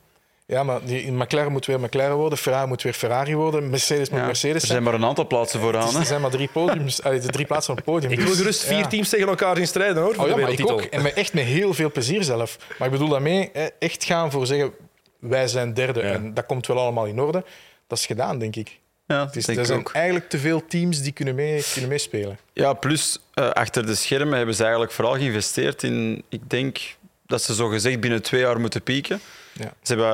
[SPEAKER 3] Ja, maar die, McLaren moet weer McLaren worden, Ferrari moet weer Ferrari worden, Mercedes moet
[SPEAKER 2] ja.
[SPEAKER 3] Mercedes
[SPEAKER 2] Er
[SPEAKER 3] zijn.
[SPEAKER 2] zijn maar een aantal plaatsen
[SPEAKER 3] Dus
[SPEAKER 2] vooraan.
[SPEAKER 3] er
[SPEAKER 2] Hè?
[SPEAKER 3] zijn maar drie podiums, allee, de drie plaatsen op het podium.
[SPEAKER 1] Ik wil
[SPEAKER 3] Dus,
[SPEAKER 1] gerust vier
[SPEAKER 3] ja.
[SPEAKER 1] teams tegen elkaar zien strijden hoor, voor
[SPEAKER 3] Oh ja,
[SPEAKER 1] de
[SPEAKER 3] maar ik ook. En met, echt met heel veel plezier zelf. Maar ik bedoel daarmee echt gaan voor zeggen, wij zijn derde.
[SPEAKER 1] Ja.
[SPEAKER 3] En dat komt wel allemaal in orde. Dat is gedaan, denk ik.
[SPEAKER 2] Ja,
[SPEAKER 3] Het is,
[SPEAKER 2] denk
[SPEAKER 3] er
[SPEAKER 2] ik
[SPEAKER 3] zijn
[SPEAKER 2] ook.
[SPEAKER 3] eigenlijk te veel teams die kunnen, mee, kunnen meespelen.
[SPEAKER 2] Ja, plus eh, achter de schermen hebben ze eigenlijk vooral geïnvesteerd in. Ik denk dat ze zo gezegd binnen twee jaar moeten pieken.
[SPEAKER 3] Ja.
[SPEAKER 2] Ze hebben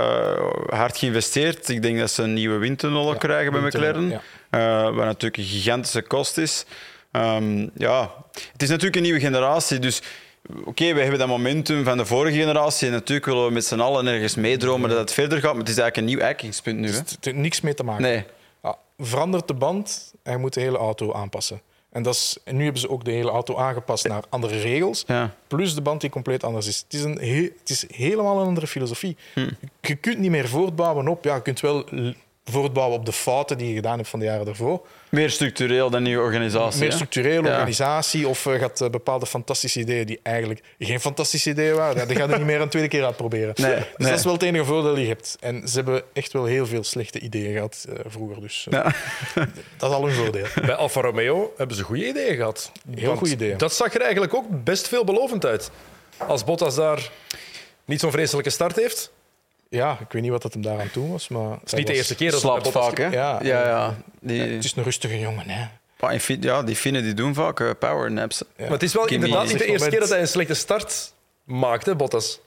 [SPEAKER 2] eh, hard geïnvesteerd. Ik denk dat ze een nieuwe windtunnel
[SPEAKER 3] Ja,
[SPEAKER 2] ook bij McLaren. Eh, wat natuurlijk een gigantische kost is. Ehm, ja, het is natuurlijk een nieuwe generatie. Dus oké, we hebben dat momentum van de vorige generatie. En natuurlijk willen we met z'n allen ergens meedromen dat het verder gaat. Maar het is eigenlijk een nieuw eikingspunt nu. Hè?
[SPEAKER 3] Het heeft niks mee te maken.
[SPEAKER 2] Nee.
[SPEAKER 3] Ja, verandert de band en je moet de hele auto aanpassen. En, dat is, en nu hebben ze ook de hele auto aangepast naar andere regels.
[SPEAKER 2] Ja.
[SPEAKER 3] Plus de band die compleet anders is. Het is, een he- het is helemaal een andere filosofie.
[SPEAKER 2] Hm.
[SPEAKER 3] Je kunt niet meer voortbouwen op... Ja, je kunt wel voortbouwen op de fouten die je gedaan hebt van de jaren daarvoor.
[SPEAKER 2] Meer structureel dan nieuwe organisatie.
[SPEAKER 3] Meer
[SPEAKER 2] Ja.
[SPEAKER 3] organisatie of je gaat eh, bepaalde fantastische ideeën die eigenlijk geen fantastische ideeën waren, die ga je niet meer een tweede keer uitproberen.
[SPEAKER 2] Nee,
[SPEAKER 3] dus
[SPEAKER 2] nee.
[SPEAKER 3] dat is wel het enige voordeel die je hebt. En ze hebben echt wel heel veel slechte ideeën gehad eh, vroeger. Dus eh,
[SPEAKER 2] Ja.
[SPEAKER 3] dat is al een voordeel.
[SPEAKER 1] Bij Alfa Romeo hebben ze goede ideeën gehad.
[SPEAKER 3] Heel goede ideeën.
[SPEAKER 1] Dat zag er eigenlijk ook best veelbelovend uit. Als Bottas daar niet zo'n vreselijke start heeft.
[SPEAKER 3] Ja, ik weet niet wat dat hem daaraan toe was, maar...
[SPEAKER 1] Het is niet de eerste keer dat
[SPEAKER 2] Slaapt vaak, hè?
[SPEAKER 3] Ja,
[SPEAKER 2] ja, ja. Die,
[SPEAKER 3] Het is een rustige jongen, hè.
[SPEAKER 2] Ja, die Finnen die doen vaak eh, power naps.
[SPEAKER 1] Maar het is wel
[SPEAKER 2] Kimi
[SPEAKER 1] inderdaad niet de eerste keer dat hij een slechte start maakte, Bottas.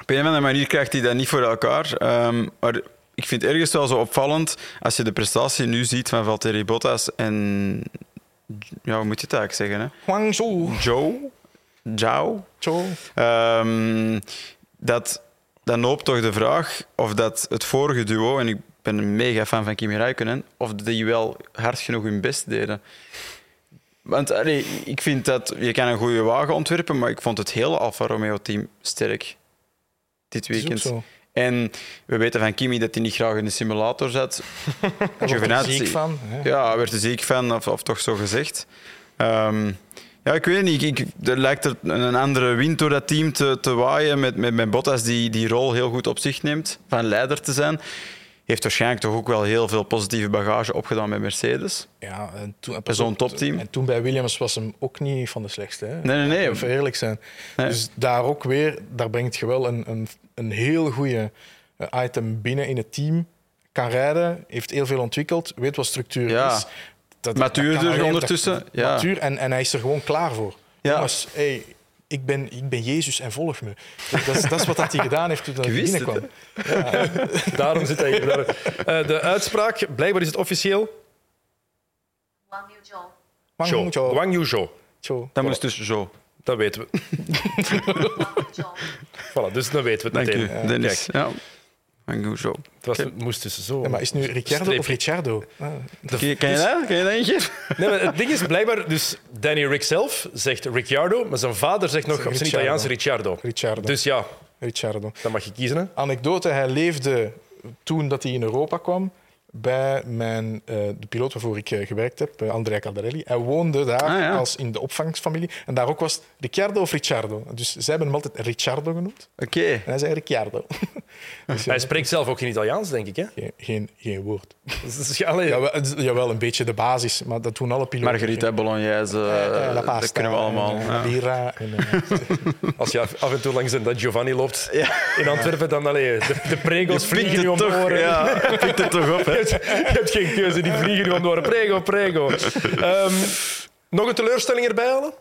[SPEAKER 2] Op een of andere manier krijgt hij dat niet voor elkaar. Ehm, maar ik vind het ergens wel zo opvallend als je de prestatie nu ziet van Valtteri Bottas en... Ja, hoe moet je het eigenlijk zeggen? Hè?
[SPEAKER 3] Guangzhou.
[SPEAKER 2] Joe? Zhao?
[SPEAKER 3] Zo.
[SPEAKER 2] Ehm, dat, dan loopt toch de vraag of dat het vorige duo, en ik ben een mega fan van Kimi Räikkönen, of die wel hard genoeg hun best deden. Want allee, ik vind dat je kan een goede wagen ontwerpen, maar ik vond het hele Alfa Romeo-team sterk dit weekend.
[SPEAKER 3] zo.
[SPEAKER 2] En we weten van Kimi dat hij niet graag in de simulator zat.
[SPEAKER 3] Daar word ik
[SPEAKER 2] Giovinazzi-
[SPEAKER 3] ziek van. Hè.
[SPEAKER 2] Ja, hij werd er ziek van, of, of toch zo gezegd. Ehm, ja, ik weet niet. Ik, er lijkt er een andere wind door dat team te, te waaien met, met, met Bottas die die rol heel goed op zich neemt, van leider te zijn. Heeft waarschijnlijk toch ook wel heel veel positieve bagage opgedaan met Mercedes.
[SPEAKER 3] Ja, en toen,
[SPEAKER 2] zo'n topteam.
[SPEAKER 3] En toen bij Williams was hem ook niet van de slechtste. Hè?
[SPEAKER 2] Nee, nee, nee.
[SPEAKER 3] Even eerlijk zijn.
[SPEAKER 2] Nee.
[SPEAKER 3] Dus daar ook weer, daar brengt je wel een, een, een heel goede item binnen in het team. Kan rijden, heeft heel veel ontwikkeld, weet wat structuur
[SPEAKER 2] Ja.
[SPEAKER 3] is. Dat, dat alleen-
[SPEAKER 2] ondertussen,
[SPEAKER 3] dat-
[SPEAKER 2] ja.
[SPEAKER 3] Matuur en, en hij is er gewoon klaar voor.
[SPEAKER 2] Ja.
[SPEAKER 3] Jongens, hey, ik, ben, ik ben Jezus en volg me. Dat is, dat is wat dat hij gedaan heeft toen hij binnenkwam.
[SPEAKER 1] Daarom zit hij hier. Daar- Eh, de uitspraak, blijkbaar is het officieel.
[SPEAKER 4] Wang Yuzhou.
[SPEAKER 1] Zhou.
[SPEAKER 3] Zhou.
[SPEAKER 1] Guang Yu Zhou.
[SPEAKER 3] Zhou.
[SPEAKER 2] Dat moest dus zo.
[SPEAKER 1] Dat weten we. voilà, dus dan weten we het
[SPEAKER 2] Dank
[SPEAKER 1] meteen.
[SPEAKER 2] u, Dennis.
[SPEAKER 1] Kijk,
[SPEAKER 2] Ja. Zo.
[SPEAKER 1] het, was, moest dus zo.
[SPEAKER 3] Ja, maar is het nu Ricciardo
[SPEAKER 1] Streep.
[SPEAKER 3] of Ricciardo? Ah,
[SPEAKER 2] Ken je, ken je dat? Ken je dat eentje?
[SPEAKER 1] Nee, maar het ding is blijkbaar, dus Danny Rick zelf zegt Ricciardo, maar zijn vader zegt nog op zijn. Italiaans Ricciardo.
[SPEAKER 3] Ricciardo.
[SPEAKER 1] Dus ja,
[SPEAKER 3] Ricciardo.
[SPEAKER 1] dan mag je kiezen. Hè?
[SPEAKER 3] Anekdote, hij leefde toen dat hij in Europa kwam bij mijn, eh, de piloot waarvoor ik eh, gewerkt heb, eh, Andrea Caldarelli. Hij woonde daar
[SPEAKER 2] Ah, ja.
[SPEAKER 3] als in de opvangfamilie. En daar ook was Ricciardo of Ricciardo. Dus zij hebben hem altijd Ricciardo genoemd.
[SPEAKER 2] Oké.
[SPEAKER 3] En hij zei Ricciardo. dus ja,
[SPEAKER 1] Hij spreekt zelf ook geen Italiaans, denk ik. Hè?
[SPEAKER 3] geen, geen, geen woord.
[SPEAKER 1] Dus, ja, allee,
[SPEAKER 3] Jawel, een beetje de basis, maar dat doen alle piloten.
[SPEAKER 2] Margarita Bolognese,
[SPEAKER 3] la
[SPEAKER 2] dat kunnen we allemaal.
[SPEAKER 3] en,
[SPEAKER 2] ja.
[SPEAKER 3] Bira. En,
[SPEAKER 1] Als je af en toe langs een dat Giovanni loopt in Antwerpen, dan allee, de, de prego's vliegen nu om de
[SPEAKER 2] toch,
[SPEAKER 1] oren.
[SPEAKER 2] ja, pikt het toch op. Hè?
[SPEAKER 1] Je hebt geen keuze, die vliegen nu om de oren. Prego, prego. Ehm, nog een teleurstelling erbij halen?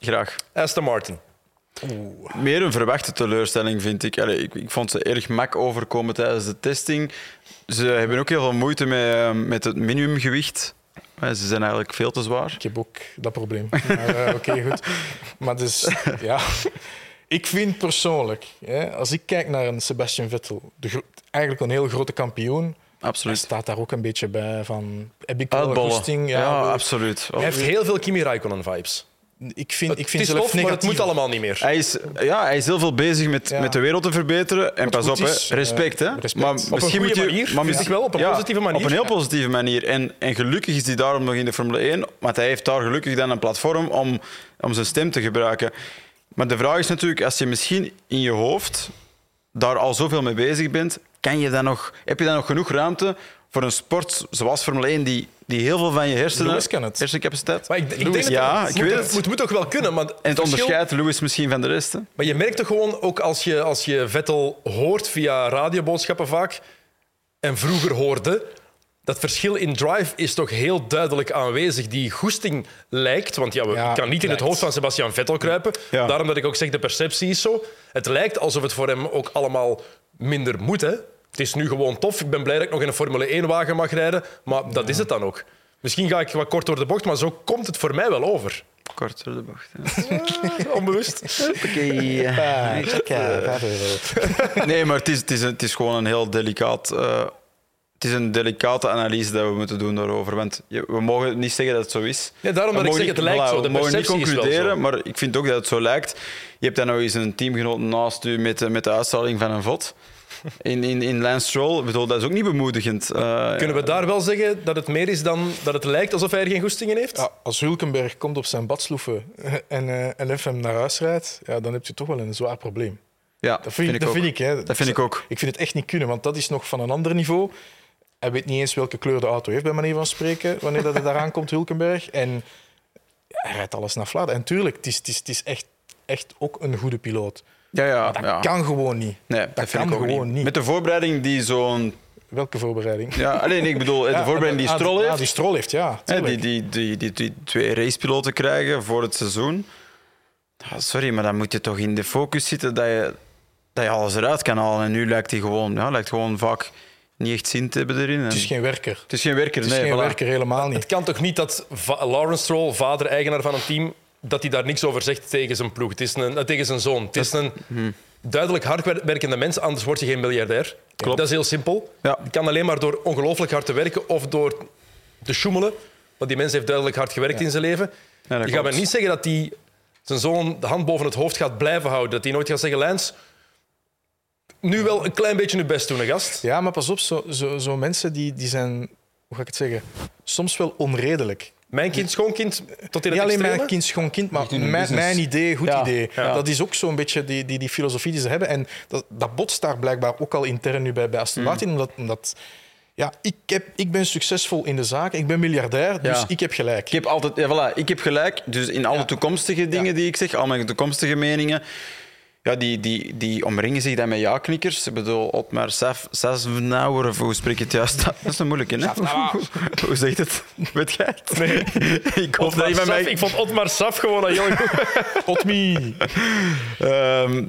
[SPEAKER 2] Graag.
[SPEAKER 1] Aston Martin.
[SPEAKER 2] Meer een verwachte teleurstelling, vind ik. Allee, ik. Ik vond ze erg mak overkomen tijdens de testing. Ze hebben ook heel veel moeite met, eh, met het minimumgewicht. Eh, Ze zijn eigenlijk veel te zwaar.
[SPEAKER 3] Ik heb ook dat probleem. Maar, eh, Oké, goed. Maar dus, ja. Ik vind persoonlijk, hè, als ik kijk naar een Sebastian Vettel, de eigenlijk een heel grote kampioen, hij
[SPEAKER 2] Absoluut.
[SPEAKER 3] staat daar ook een beetje bij van... Heb ik wel
[SPEAKER 2] Uitbollen.
[SPEAKER 3] goesting?
[SPEAKER 2] Ja,
[SPEAKER 3] Ja,
[SPEAKER 2] absoluut.
[SPEAKER 1] Hij heeft heel veel Kimi Raikkonen-vibes.
[SPEAKER 3] ik vind, ik
[SPEAKER 1] Het
[SPEAKER 3] vind
[SPEAKER 1] is
[SPEAKER 3] zelf
[SPEAKER 1] tof, maar het moet allemaal niet meer.
[SPEAKER 2] Hij is, ja, hij is heel veel bezig met,
[SPEAKER 3] Ja.
[SPEAKER 2] met de wereld te verbeteren. En pas op,
[SPEAKER 3] is,
[SPEAKER 2] respect.
[SPEAKER 3] eh,
[SPEAKER 2] hè.
[SPEAKER 3] respect.
[SPEAKER 2] Maar
[SPEAKER 3] Op een
[SPEAKER 2] misschien
[SPEAKER 1] goede
[SPEAKER 2] moet je,
[SPEAKER 1] manier,
[SPEAKER 2] maar
[SPEAKER 1] ik wel, op een positieve manier.
[SPEAKER 2] Op een heel positieve manier. En, en gelukkig is hij daarom nog in de Formule 1. Want hij heeft daar gelukkig dan een platform om, om zijn stem te gebruiken. Maar de vraag is natuurlijk, als je misschien in je hoofd daar al zoveel mee bezig bent, kan je dan nog, heb je dan nog genoeg ruimte voor een sport zoals Formule 1, die, die heel veel van je hersenen,
[SPEAKER 3] Lewis kan het.
[SPEAKER 2] hersencapaciteit...
[SPEAKER 1] Maar ik, ik
[SPEAKER 3] Lewis,
[SPEAKER 1] denk dat
[SPEAKER 2] ja,
[SPEAKER 1] het
[SPEAKER 2] ik
[SPEAKER 1] moet,
[SPEAKER 2] weet
[SPEAKER 1] het moet, moet toch wel kunnen. Maar
[SPEAKER 2] En het
[SPEAKER 1] verschil-
[SPEAKER 2] onderscheidt Lewis misschien van de rest. Hè?
[SPEAKER 1] Maar je merkt toch gewoon, ook als je, als je Vettel hoort via radioboodschappen vaak, en vroeger hoorde, dat verschil in drive is toch heel duidelijk aanwezig. Die goesting lijkt, want ja, we
[SPEAKER 3] Ja,
[SPEAKER 1] kan niet in het hoofd van Sebastian Vettel kruipen.
[SPEAKER 2] Ja.
[SPEAKER 1] Daarom dat ik ook zeg, de perceptie is zo. Het lijkt alsof het voor hem ook allemaal minder moet. Hè? Het is nu gewoon tof. Ik ben blij dat ik nog in een Formule 1-wagen mag rijden, maar dat is het dan ook. Misschien ga ik wat kort door de bocht, maar zo komt het voor mij wel over.
[SPEAKER 2] Kort door de bocht. hè.
[SPEAKER 1] Onbewust.
[SPEAKER 2] Oké.
[SPEAKER 3] Ah, ja.
[SPEAKER 2] Nee, maar het is, het, is het is gewoon een heel delicaat. eh, het is een delicate analyse dat we moeten doen daarover. Want je- we mogen niet zeggen dat het zo is.
[SPEAKER 1] Ja, daarom dat ik zeg, het
[SPEAKER 2] niet-
[SPEAKER 1] lijkt
[SPEAKER 2] voilà,
[SPEAKER 1] zo. De
[SPEAKER 2] we mogen niet concluderen, maar ik vind ook dat het zo lijkt. Je hebt dan nog eens een teamgenoot naast u met, de- met de uitstraling van een vod. In, in, in Lance Stroll, Ik bedoel, dat is ook niet bemoedigend. Eh,
[SPEAKER 1] Kunnen we daar wel zeggen dat het meer is dan dat het lijkt alsof hij er geen goestingen heeft?
[SPEAKER 3] Ja, als Hulkenberg komt op zijn badsloeven en, eh, en even hem naar huis rijdt, ja, dan heb je toch wel een zwaar probleem.
[SPEAKER 2] ja,
[SPEAKER 3] Dat vind, ik, dat
[SPEAKER 2] ook.
[SPEAKER 3] vind ik. Hè.
[SPEAKER 2] Dat vind ik ook.
[SPEAKER 3] Ik vind het echt niet kunnen, want dat is nog van een ander niveau. Hij weet niet eens welke kleur de auto heeft, bij manier van spreken, wanneer dat hij daaraan komt, Hulkenberg. En hij rijdt alles naar Vlaanderen. En tuurlijk, het is, het is, het is echt, echt ook een goede piloot.
[SPEAKER 2] Ja, ja,
[SPEAKER 3] Dat
[SPEAKER 2] ja.
[SPEAKER 3] kan gewoon niet.
[SPEAKER 2] Nee,
[SPEAKER 3] dat
[SPEAKER 2] dat vind
[SPEAKER 3] kan
[SPEAKER 2] ik ook
[SPEAKER 3] gewoon niet.
[SPEAKER 2] Met de voorbereiding die zo'n...
[SPEAKER 3] Welke voorbereiding?
[SPEAKER 2] Ja, alleen ik bedoel, de voorbereiding die
[SPEAKER 3] Ah,
[SPEAKER 2] Stroll
[SPEAKER 3] ah,
[SPEAKER 2] heeft.
[SPEAKER 3] die Stroll heeft, ja.
[SPEAKER 2] Hè, die, die, die, die, die twee racepiloten krijgen voor het seizoen. Ja, sorry, maar dan moet je toch in de focus zitten dat je, dat je alles eruit kan halen. En nu lijkt hij gewoon, ja, lijkt gewoon vaak niet echt zin te hebben erin. En
[SPEAKER 3] Het is geen werker.
[SPEAKER 2] het is geen werker,
[SPEAKER 3] Het is
[SPEAKER 2] nee.
[SPEAKER 3] geen
[SPEAKER 2] voilà.
[SPEAKER 3] werker, helemaal niet.
[SPEAKER 1] Het kan toch niet dat Lawrence Stroll, vader, eigenaar van een team, dat hij daar niks over zegt tegen zijn ploeg, het is een, eh, tegen zijn zoon. Het is een duidelijk hardwerkende mens, anders word je geen miljardair.
[SPEAKER 2] Klopt.
[SPEAKER 1] Dat is heel simpel.
[SPEAKER 2] Ja.
[SPEAKER 1] Het kan alleen maar door ongelooflijk hard te werken of door te sjoemelen. Want die mens heeft duidelijk hard gewerkt in zijn leven.
[SPEAKER 2] Ja, dat
[SPEAKER 1] je gaat
[SPEAKER 2] klopt.
[SPEAKER 1] niet zeggen dat hij zijn zoon de hand boven het hoofd gaat blijven houden. Dat hij nooit gaat zeggen, Lens, nu wel een klein beetje je best doen, gast.
[SPEAKER 3] Ja, maar pas op, zo, zo, zo mensen die, die zijn, hoe ga ik het zeggen, soms wel onredelijk.
[SPEAKER 1] Mijn kind, schoonkind, tot in
[SPEAKER 3] Niet
[SPEAKER 1] het
[SPEAKER 3] alleen
[SPEAKER 1] extreme.
[SPEAKER 3] mijn kind, schoon kind, maar mijn, mijn idee, goed
[SPEAKER 2] Ja,
[SPEAKER 3] idee.
[SPEAKER 2] ja.
[SPEAKER 3] Dat is ook zo'n beetje die, die, die filosofie die ze hebben. En dat, dat botst daar blijkbaar ook al intern nu bij, bij Aston
[SPEAKER 2] Mm.
[SPEAKER 3] Martin. Omdat, omdat ja, ik, heb, ik ben succesvol in de zaak, ik ben miljardair, dus
[SPEAKER 2] Ja.
[SPEAKER 3] ik heb gelijk.
[SPEAKER 2] Ik heb altijd, ja, voilà, ik heb gelijk. Dus in alle
[SPEAKER 3] Ja.
[SPEAKER 2] toekomstige dingen die ik zeg, al mijn toekomstige meningen, ja, die, die, die omringen zich dan met ja-knikkers. Ik bedoel, Otmar Safnauer, of hoe spreek je het juist? Dat is een moeilijke, hè? hoe zeg je het? Weet jij het? Nee. ik hoop dat
[SPEAKER 1] Saf,
[SPEAKER 2] mij...
[SPEAKER 1] Ik vond Otmar Saf gewoon een goed.
[SPEAKER 3] Otmi.
[SPEAKER 2] Ehm, eh,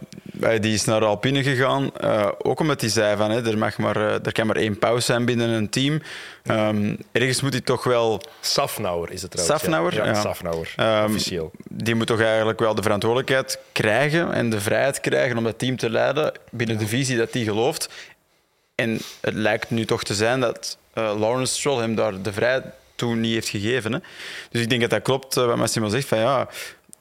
[SPEAKER 2] die is naar Alpine gegaan. Uh, ook omdat hij zei van, hè, er, mag maar, uh, er kan maar één pauze zijn binnen een team. Um, ergens moet hij toch wel...
[SPEAKER 1] Safnauer is het trouwens.
[SPEAKER 2] Safnauer?
[SPEAKER 1] Ja, ja, ja. Safnauer, um, officieel.
[SPEAKER 2] Die moet toch eigenlijk wel de verantwoordelijkheid krijgen en de vrijheid krijgen om het team te leiden binnen de visie dat hij gelooft. En het lijkt nu toch te zijn dat Lawrence Stroll hem daar de vrijheid toen niet heeft gegeven. Hè. Dus ik denk dat dat klopt wat Massimo zegt. Van, ja,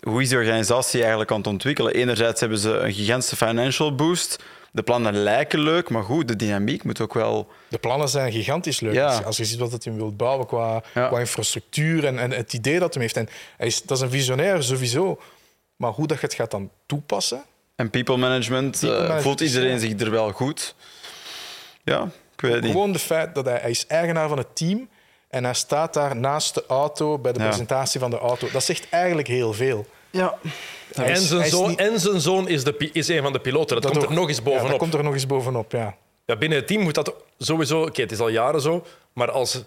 [SPEAKER 2] hoe is de organisatie eigenlijk aan het ontwikkelen? Enerzijds hebben ze een gigantische financial boost. De plannen lijken leuk, maar goed, de dynamiek moet ook wel.
[SPEAKER 3] De plannen zijn gigantisch leuk. Ja. Als je ziet wat hij wil bouwen qua, ja. qua infrastructuur en, en, het idee dat hij heeft. En hij is, dat is een visionair sowieso. Maar hoe dat je het gaat dan toepassen.
[SPEAKER 2] En people management, people management voelt iedereen zich er wel goed? Ja, ik weet niet.
[SPEAKER 3] Gewoon de feit dat hij, hij is eigenaar van het team en hij staat daar naast de auto bij de presentatie van de auto. Dat zegt eigenlijk heel veel.
[SPEAKER 2] Ja.
[SPEAKER 1] En zijn, zoon, en zijn zoon is, de, is een van de piloten. Dat, komt er nog eens bovenop. Ja,
[SPEAKER 3] dat komt er nog eens bovenop, ja.
[SPEAKER 1] ja binnen het team moet dat sowieso... Oké, het is al jaren zo, maar als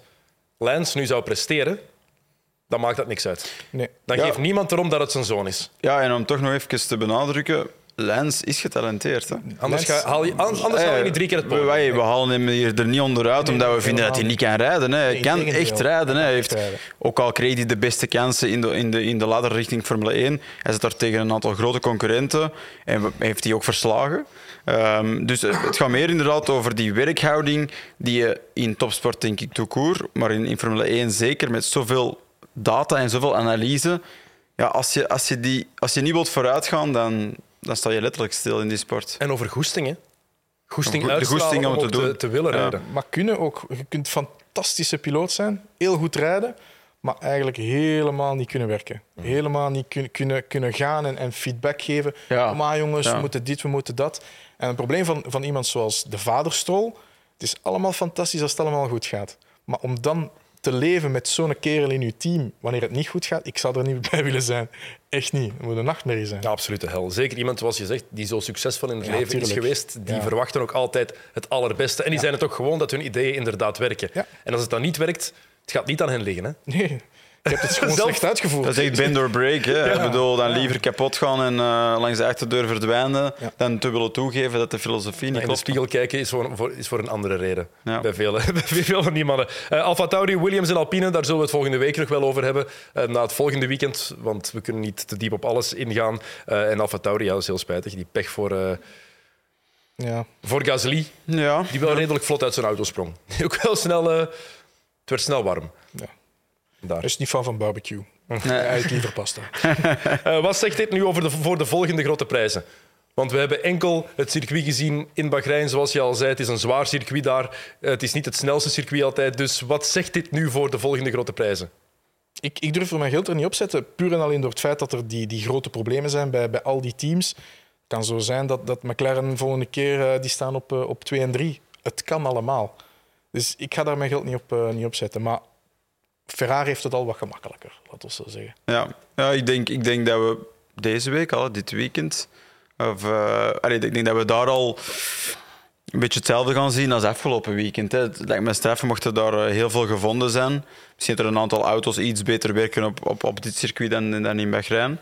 [SPEAKER 1] Lance nu zou presteren, dan maakt dat niks uit. Nee. Dan geeft niemand erom dat het zijn zoon is.
[SPEAKER 2] Ja, en om toch nog even te benadrukken, Lens is getalenteerd. Hè?
[SPEAKER 1] Anders, ga, haal je, anders haal je niet drie keer het podium.
[SPEAKER 2] We, we halen hem hier er niet onderuit omdat we vinden dat hij niet kan rijden. Hè. Hij kan echt rijden. Hè. Hij heeft, ook al kreeg hij de beste kansen in de, in de, in de ladder richting Formule 1, hij zit daar tegen een aantal grote concurrenten en heeft hij ook verslagen. Um, dus het gaat meer inderdaad over die werkhouding die je in topsport, denk ik, toekoer, maar in, in Formule 1 zeker met zoveel data en zoveel analyse. Ja, als, je, als, je die, als je niet wilt vooruitgaan, dan, dan sta je letterlijk stil in die sport.
[SPEAKER 1] En over goesting, hè? Goesting, de goesting om, te, doen. Te, willen rijden.
[SPEAKER 3] Maar kunnen ook, je kunt fantastische piloot zijn, heel goed rijden, maar eigenlijk helemaal niet kunnen werken. Helemaal niet kun, kunnen, kunnen gaan en, en feedback geven. Ja. Kom jongens, we moeten dit, we moeten dat. En het probleem van, van iemand zoals de vaderstrol, het is allemaal fantastisch als het allemaal goed gaat. Maar om dan te leven met zo'n kerel in je team wanneer het niet goed gaat, ik zou er niet bij willen zijn. Echt niet. Het moet een nachtmerrie zijn.
[SPEAKER 1] Ja, absoluut hel. Zeker iemand, zoals je zegt, die zo succesvol in het leven is geweest, die verwachten ook altijd het allerbeste. En die zijn het ook gewoon dat hun ideeën inderdaad werken. En als het dan niet werkt, het gaat niet aan hen liggen. Hè?
[SPEAKER 3] Nee. Je hebt het gewoon slecht uitgevoerd.
[SPEAKER 2] Dat is echt bend or break. Hè? Ik bedoel, dan liever kapot gaan en uh, langs de achterdeur verdwijnen dan te willen toegeven dat de filosofie niet klopt.
[SPEAKER 1] In de spiegel kijken is voor, voor, is voor een andere reden. Bij, vele, bij veel van die mannen. Uh, Alfa Tauri, Williams en Alpine, daar zullen we het volgende week nog wel over hebben. Uh, na het volgende weekend, want we kunnen niet te diep op alles ingaan. en Alfa Tauri, ja, dat is heel spijtig. Die pech voor... Ja. Voor Gasly, ja. die wel redelijk vlot uit zijn auto sprong. Ook wel snel... het werd snel warm. Ja.
[SPEAKER 3] Daar. is niet van van barbecue. Nee. Hij eet liever pasta.
[SPEAKER 1] uh, wat zegt dit nu over de, voor de volgende grote prijzen? Want we hebben enkel het circuit gezien in Bahrein, zoals je al zei. Het is een zwaar circuit daar. Uh, het is niet het snelste circuit altijd. Dus wat zegt dit nu voor de volgende grote prijzen?
[SPEAKER 3] Ik, ik durf er mijn geld er niet op zetten. Puur en alleen door het feit dat er die, die grote problemen zijn bij, bij al die teams. Het kan zo zijn dat, dat McLaren de volgende keer uh, die staan op, op 2 en 3. Het kan allemaal. Dus ik ga daar mijn geld niet op, niet op zetten. Maar Ferrari heeft het al wat gemakkelijker, laten we zo zeggen.
[SPEAKER 2] Ja, ja ik, denk, ik denk dat we deze week al, dit weekend, of, uh, ik denk dat we daar al een beetje hetzelfde gaan zien als afgelopen weekend. Hè. Het lijkt me mochten daar eh, heel veel gevonden zijn. Misschien dat er een aantal auto's iets beter werken op, op, op dit circuit dan, dan in Bahrein.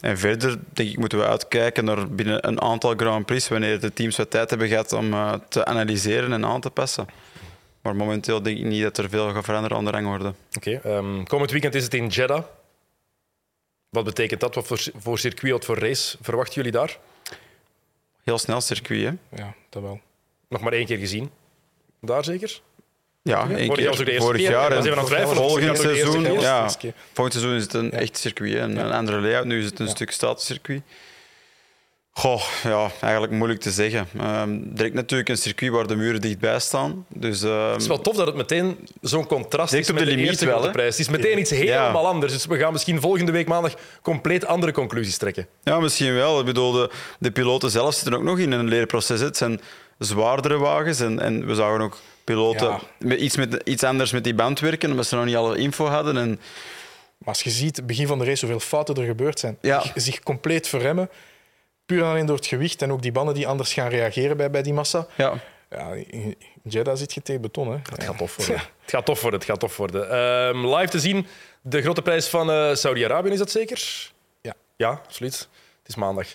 [SPEAKER 2] En verder denk ik, moeten we uitkijken naar binnen een aantal Grand Prix, wanneer de teams wat tijd hebben gehad om uh, te analyseren en aan te passen. Maar momenteel denk ik niet dat er veel gaat veranderen aan de rangorde.
[SPEAKER 1] Oké. Okay, um, ehm, komend weekend is het in Jeddah. Wat betekent dat? Wat voor, voor circuit, wat voor race verwachten jullie daar?
[SPEAKER 2] Heel snel circuit, hè?
[SPEAKER 3] Ja, dat wel.
[SPEAKER 1] Nog maar één keer gezien. Daar zeker?
[SPEAKER 2] Ja, één keer. Vorig jaar. En volgend seizoen, ja, volgend seizoen is het een echt circuit, een, een andere layout. Nu is het een stuk statuscircuit. Goh, ja, eigenlijk moeilijk te zeggen. Um, direct natuurlijk een circuit waar de muren dichtbij staan. Dus, um,
[SPEAKER 1] het is wel tof dat het meteen zo'n contrast is met de, de eerste wel, prijs. Het is meteen iets helemaal anders. Dus we gaan misschien volgende week maandag compleet andere conclusies trekken.
[SPEAKER 2] Ja, misschien wel. Ik bedoel, de, de piloten zelf zitten ook nog in een leerproces. Het zijn zwaardere wagens en, en we zagen ook piloten met iets, met iets anders met die band werken, omdat ze nog niet alle info hadden. En...
[SPEAKER 3] Maar als je ziet, het begin van de race, hoeveel fouten er gebeurd zijn. Ja. Zich compleet verremmen Puur alleen door het gewicht en ook die banden die anders gaan reageren bij, bij die massa. Ja. Ja, in Jeddah zit je tegen beton. Hè.
[SPEAKER 1] Het gaat tof worden. Het gaat tof worden. Het gaat tof worden. Um, live te zien, de grote prijs van uh, Saudi-Arabië, is dat zeker?
[SPEAKER 3] Ja.
[SPEAKER 1] Ja, absoluut. Het is maandag.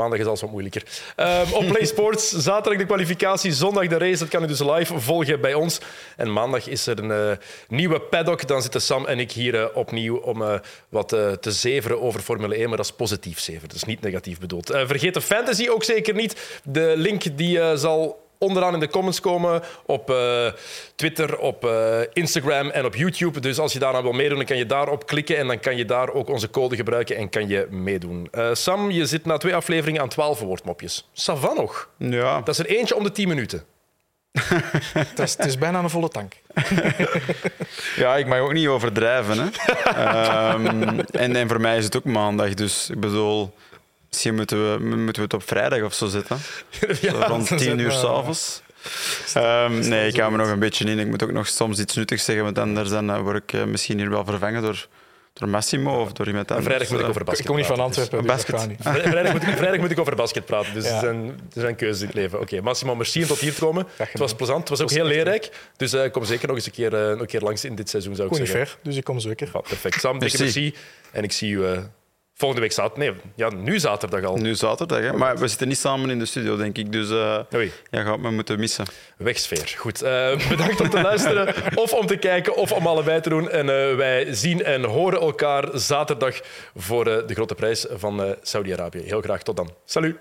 [SPEAKER 1] Maandag is alles wat moeilijker. Ehm, op Play Sports, zaterdag de kwalificatie, zondag de race. Dat kan u dus live volgen bij ons. En maandag is er een eh, nieuwe paddock. Dan zitten Sam en ik hier eh, opnieuw om eh, wat te zeveren over Formule 1. Maar dat is positief zeveren, dat is niet negatief bedoeld. vergeet de fantasy ook zeker niet. De link die zal onderaan in de comments komen op uh, Twitter, op uh, Instagram en op YouTube. Dus als je daaraan wil meedoen, dan kan je daarop klikken en dan kan je daar ook onze code gebruiken en kan je meedoen. Uh, Sam, je zit na twee afleveringen aan 12 woordmopjes. Savan nog.
[SPEAKER 2] Ja.
[SPEAKER 1] Dat is er eentje om de 10 minuten.
[SPEAKER 3] het, is, het is bijna een volle tank.
[SPEAKER 2] ja, ik mag ook niet overdrijven. Hè. um, en, en voor mij is het ook maandag, dus ik bedoel... Misschien moeten we, moeten we het op vrijdag of zo zetten. Ja, rond tien uur s'avonds. Um, nee, ik hou me nog een beetje in. Ik moet ook nog soms iets nuttigs zeggen, want anders dan eh, word ik uh, misschien hier wel vervangen door, door Massimo of door iemand anders.
[SPEAKER 1] Vrijdag moet ik over basket
[SPEAKER 3] Ik kom niet van Antwerpen,
[SPEAKER 2] dus basket.
[SPEAKER 1] vrijdag, moet ik, vrijdag moet ik over basket praten, dus ja. er, zijn, er zijn keuzes in het leven. Oké, okay, Massimo, merci om tot hier te komen. Het was plezant, het was ook heel leerrijk. Dus uh, kom zeker nog eens een keer, uh, een keer langs in dit seizoen, zou ik
[SPEAKER 3] Kom
[SPEAKER 1] zeggen.
[SPEAKER 3] Ver, dus ik kom zeker.
[SPEAKER 1] Ja, perfect. Sam, dikke merci. En ik zie u Volgende week zaterdag. Nee, ja, nu zaterdag al.
[SPEAKER 2] Nu zaterdag, hè? maar we zitten niet samen in de studio, denk ik. Dus uh,
[SPEAKER 1] Oei.
[SPEAKER 2] jij gaat me moeten missen.
[SPEAKER 1] Wegsfeer. Goed. Uh, bedankt om te luisteren, of om te kijken, of om allebei te doen. En uh, wij zien en horen elkaar zaterdag voor de grote prijs van Saudi-Arabië. Heel graag tot dan. Salut.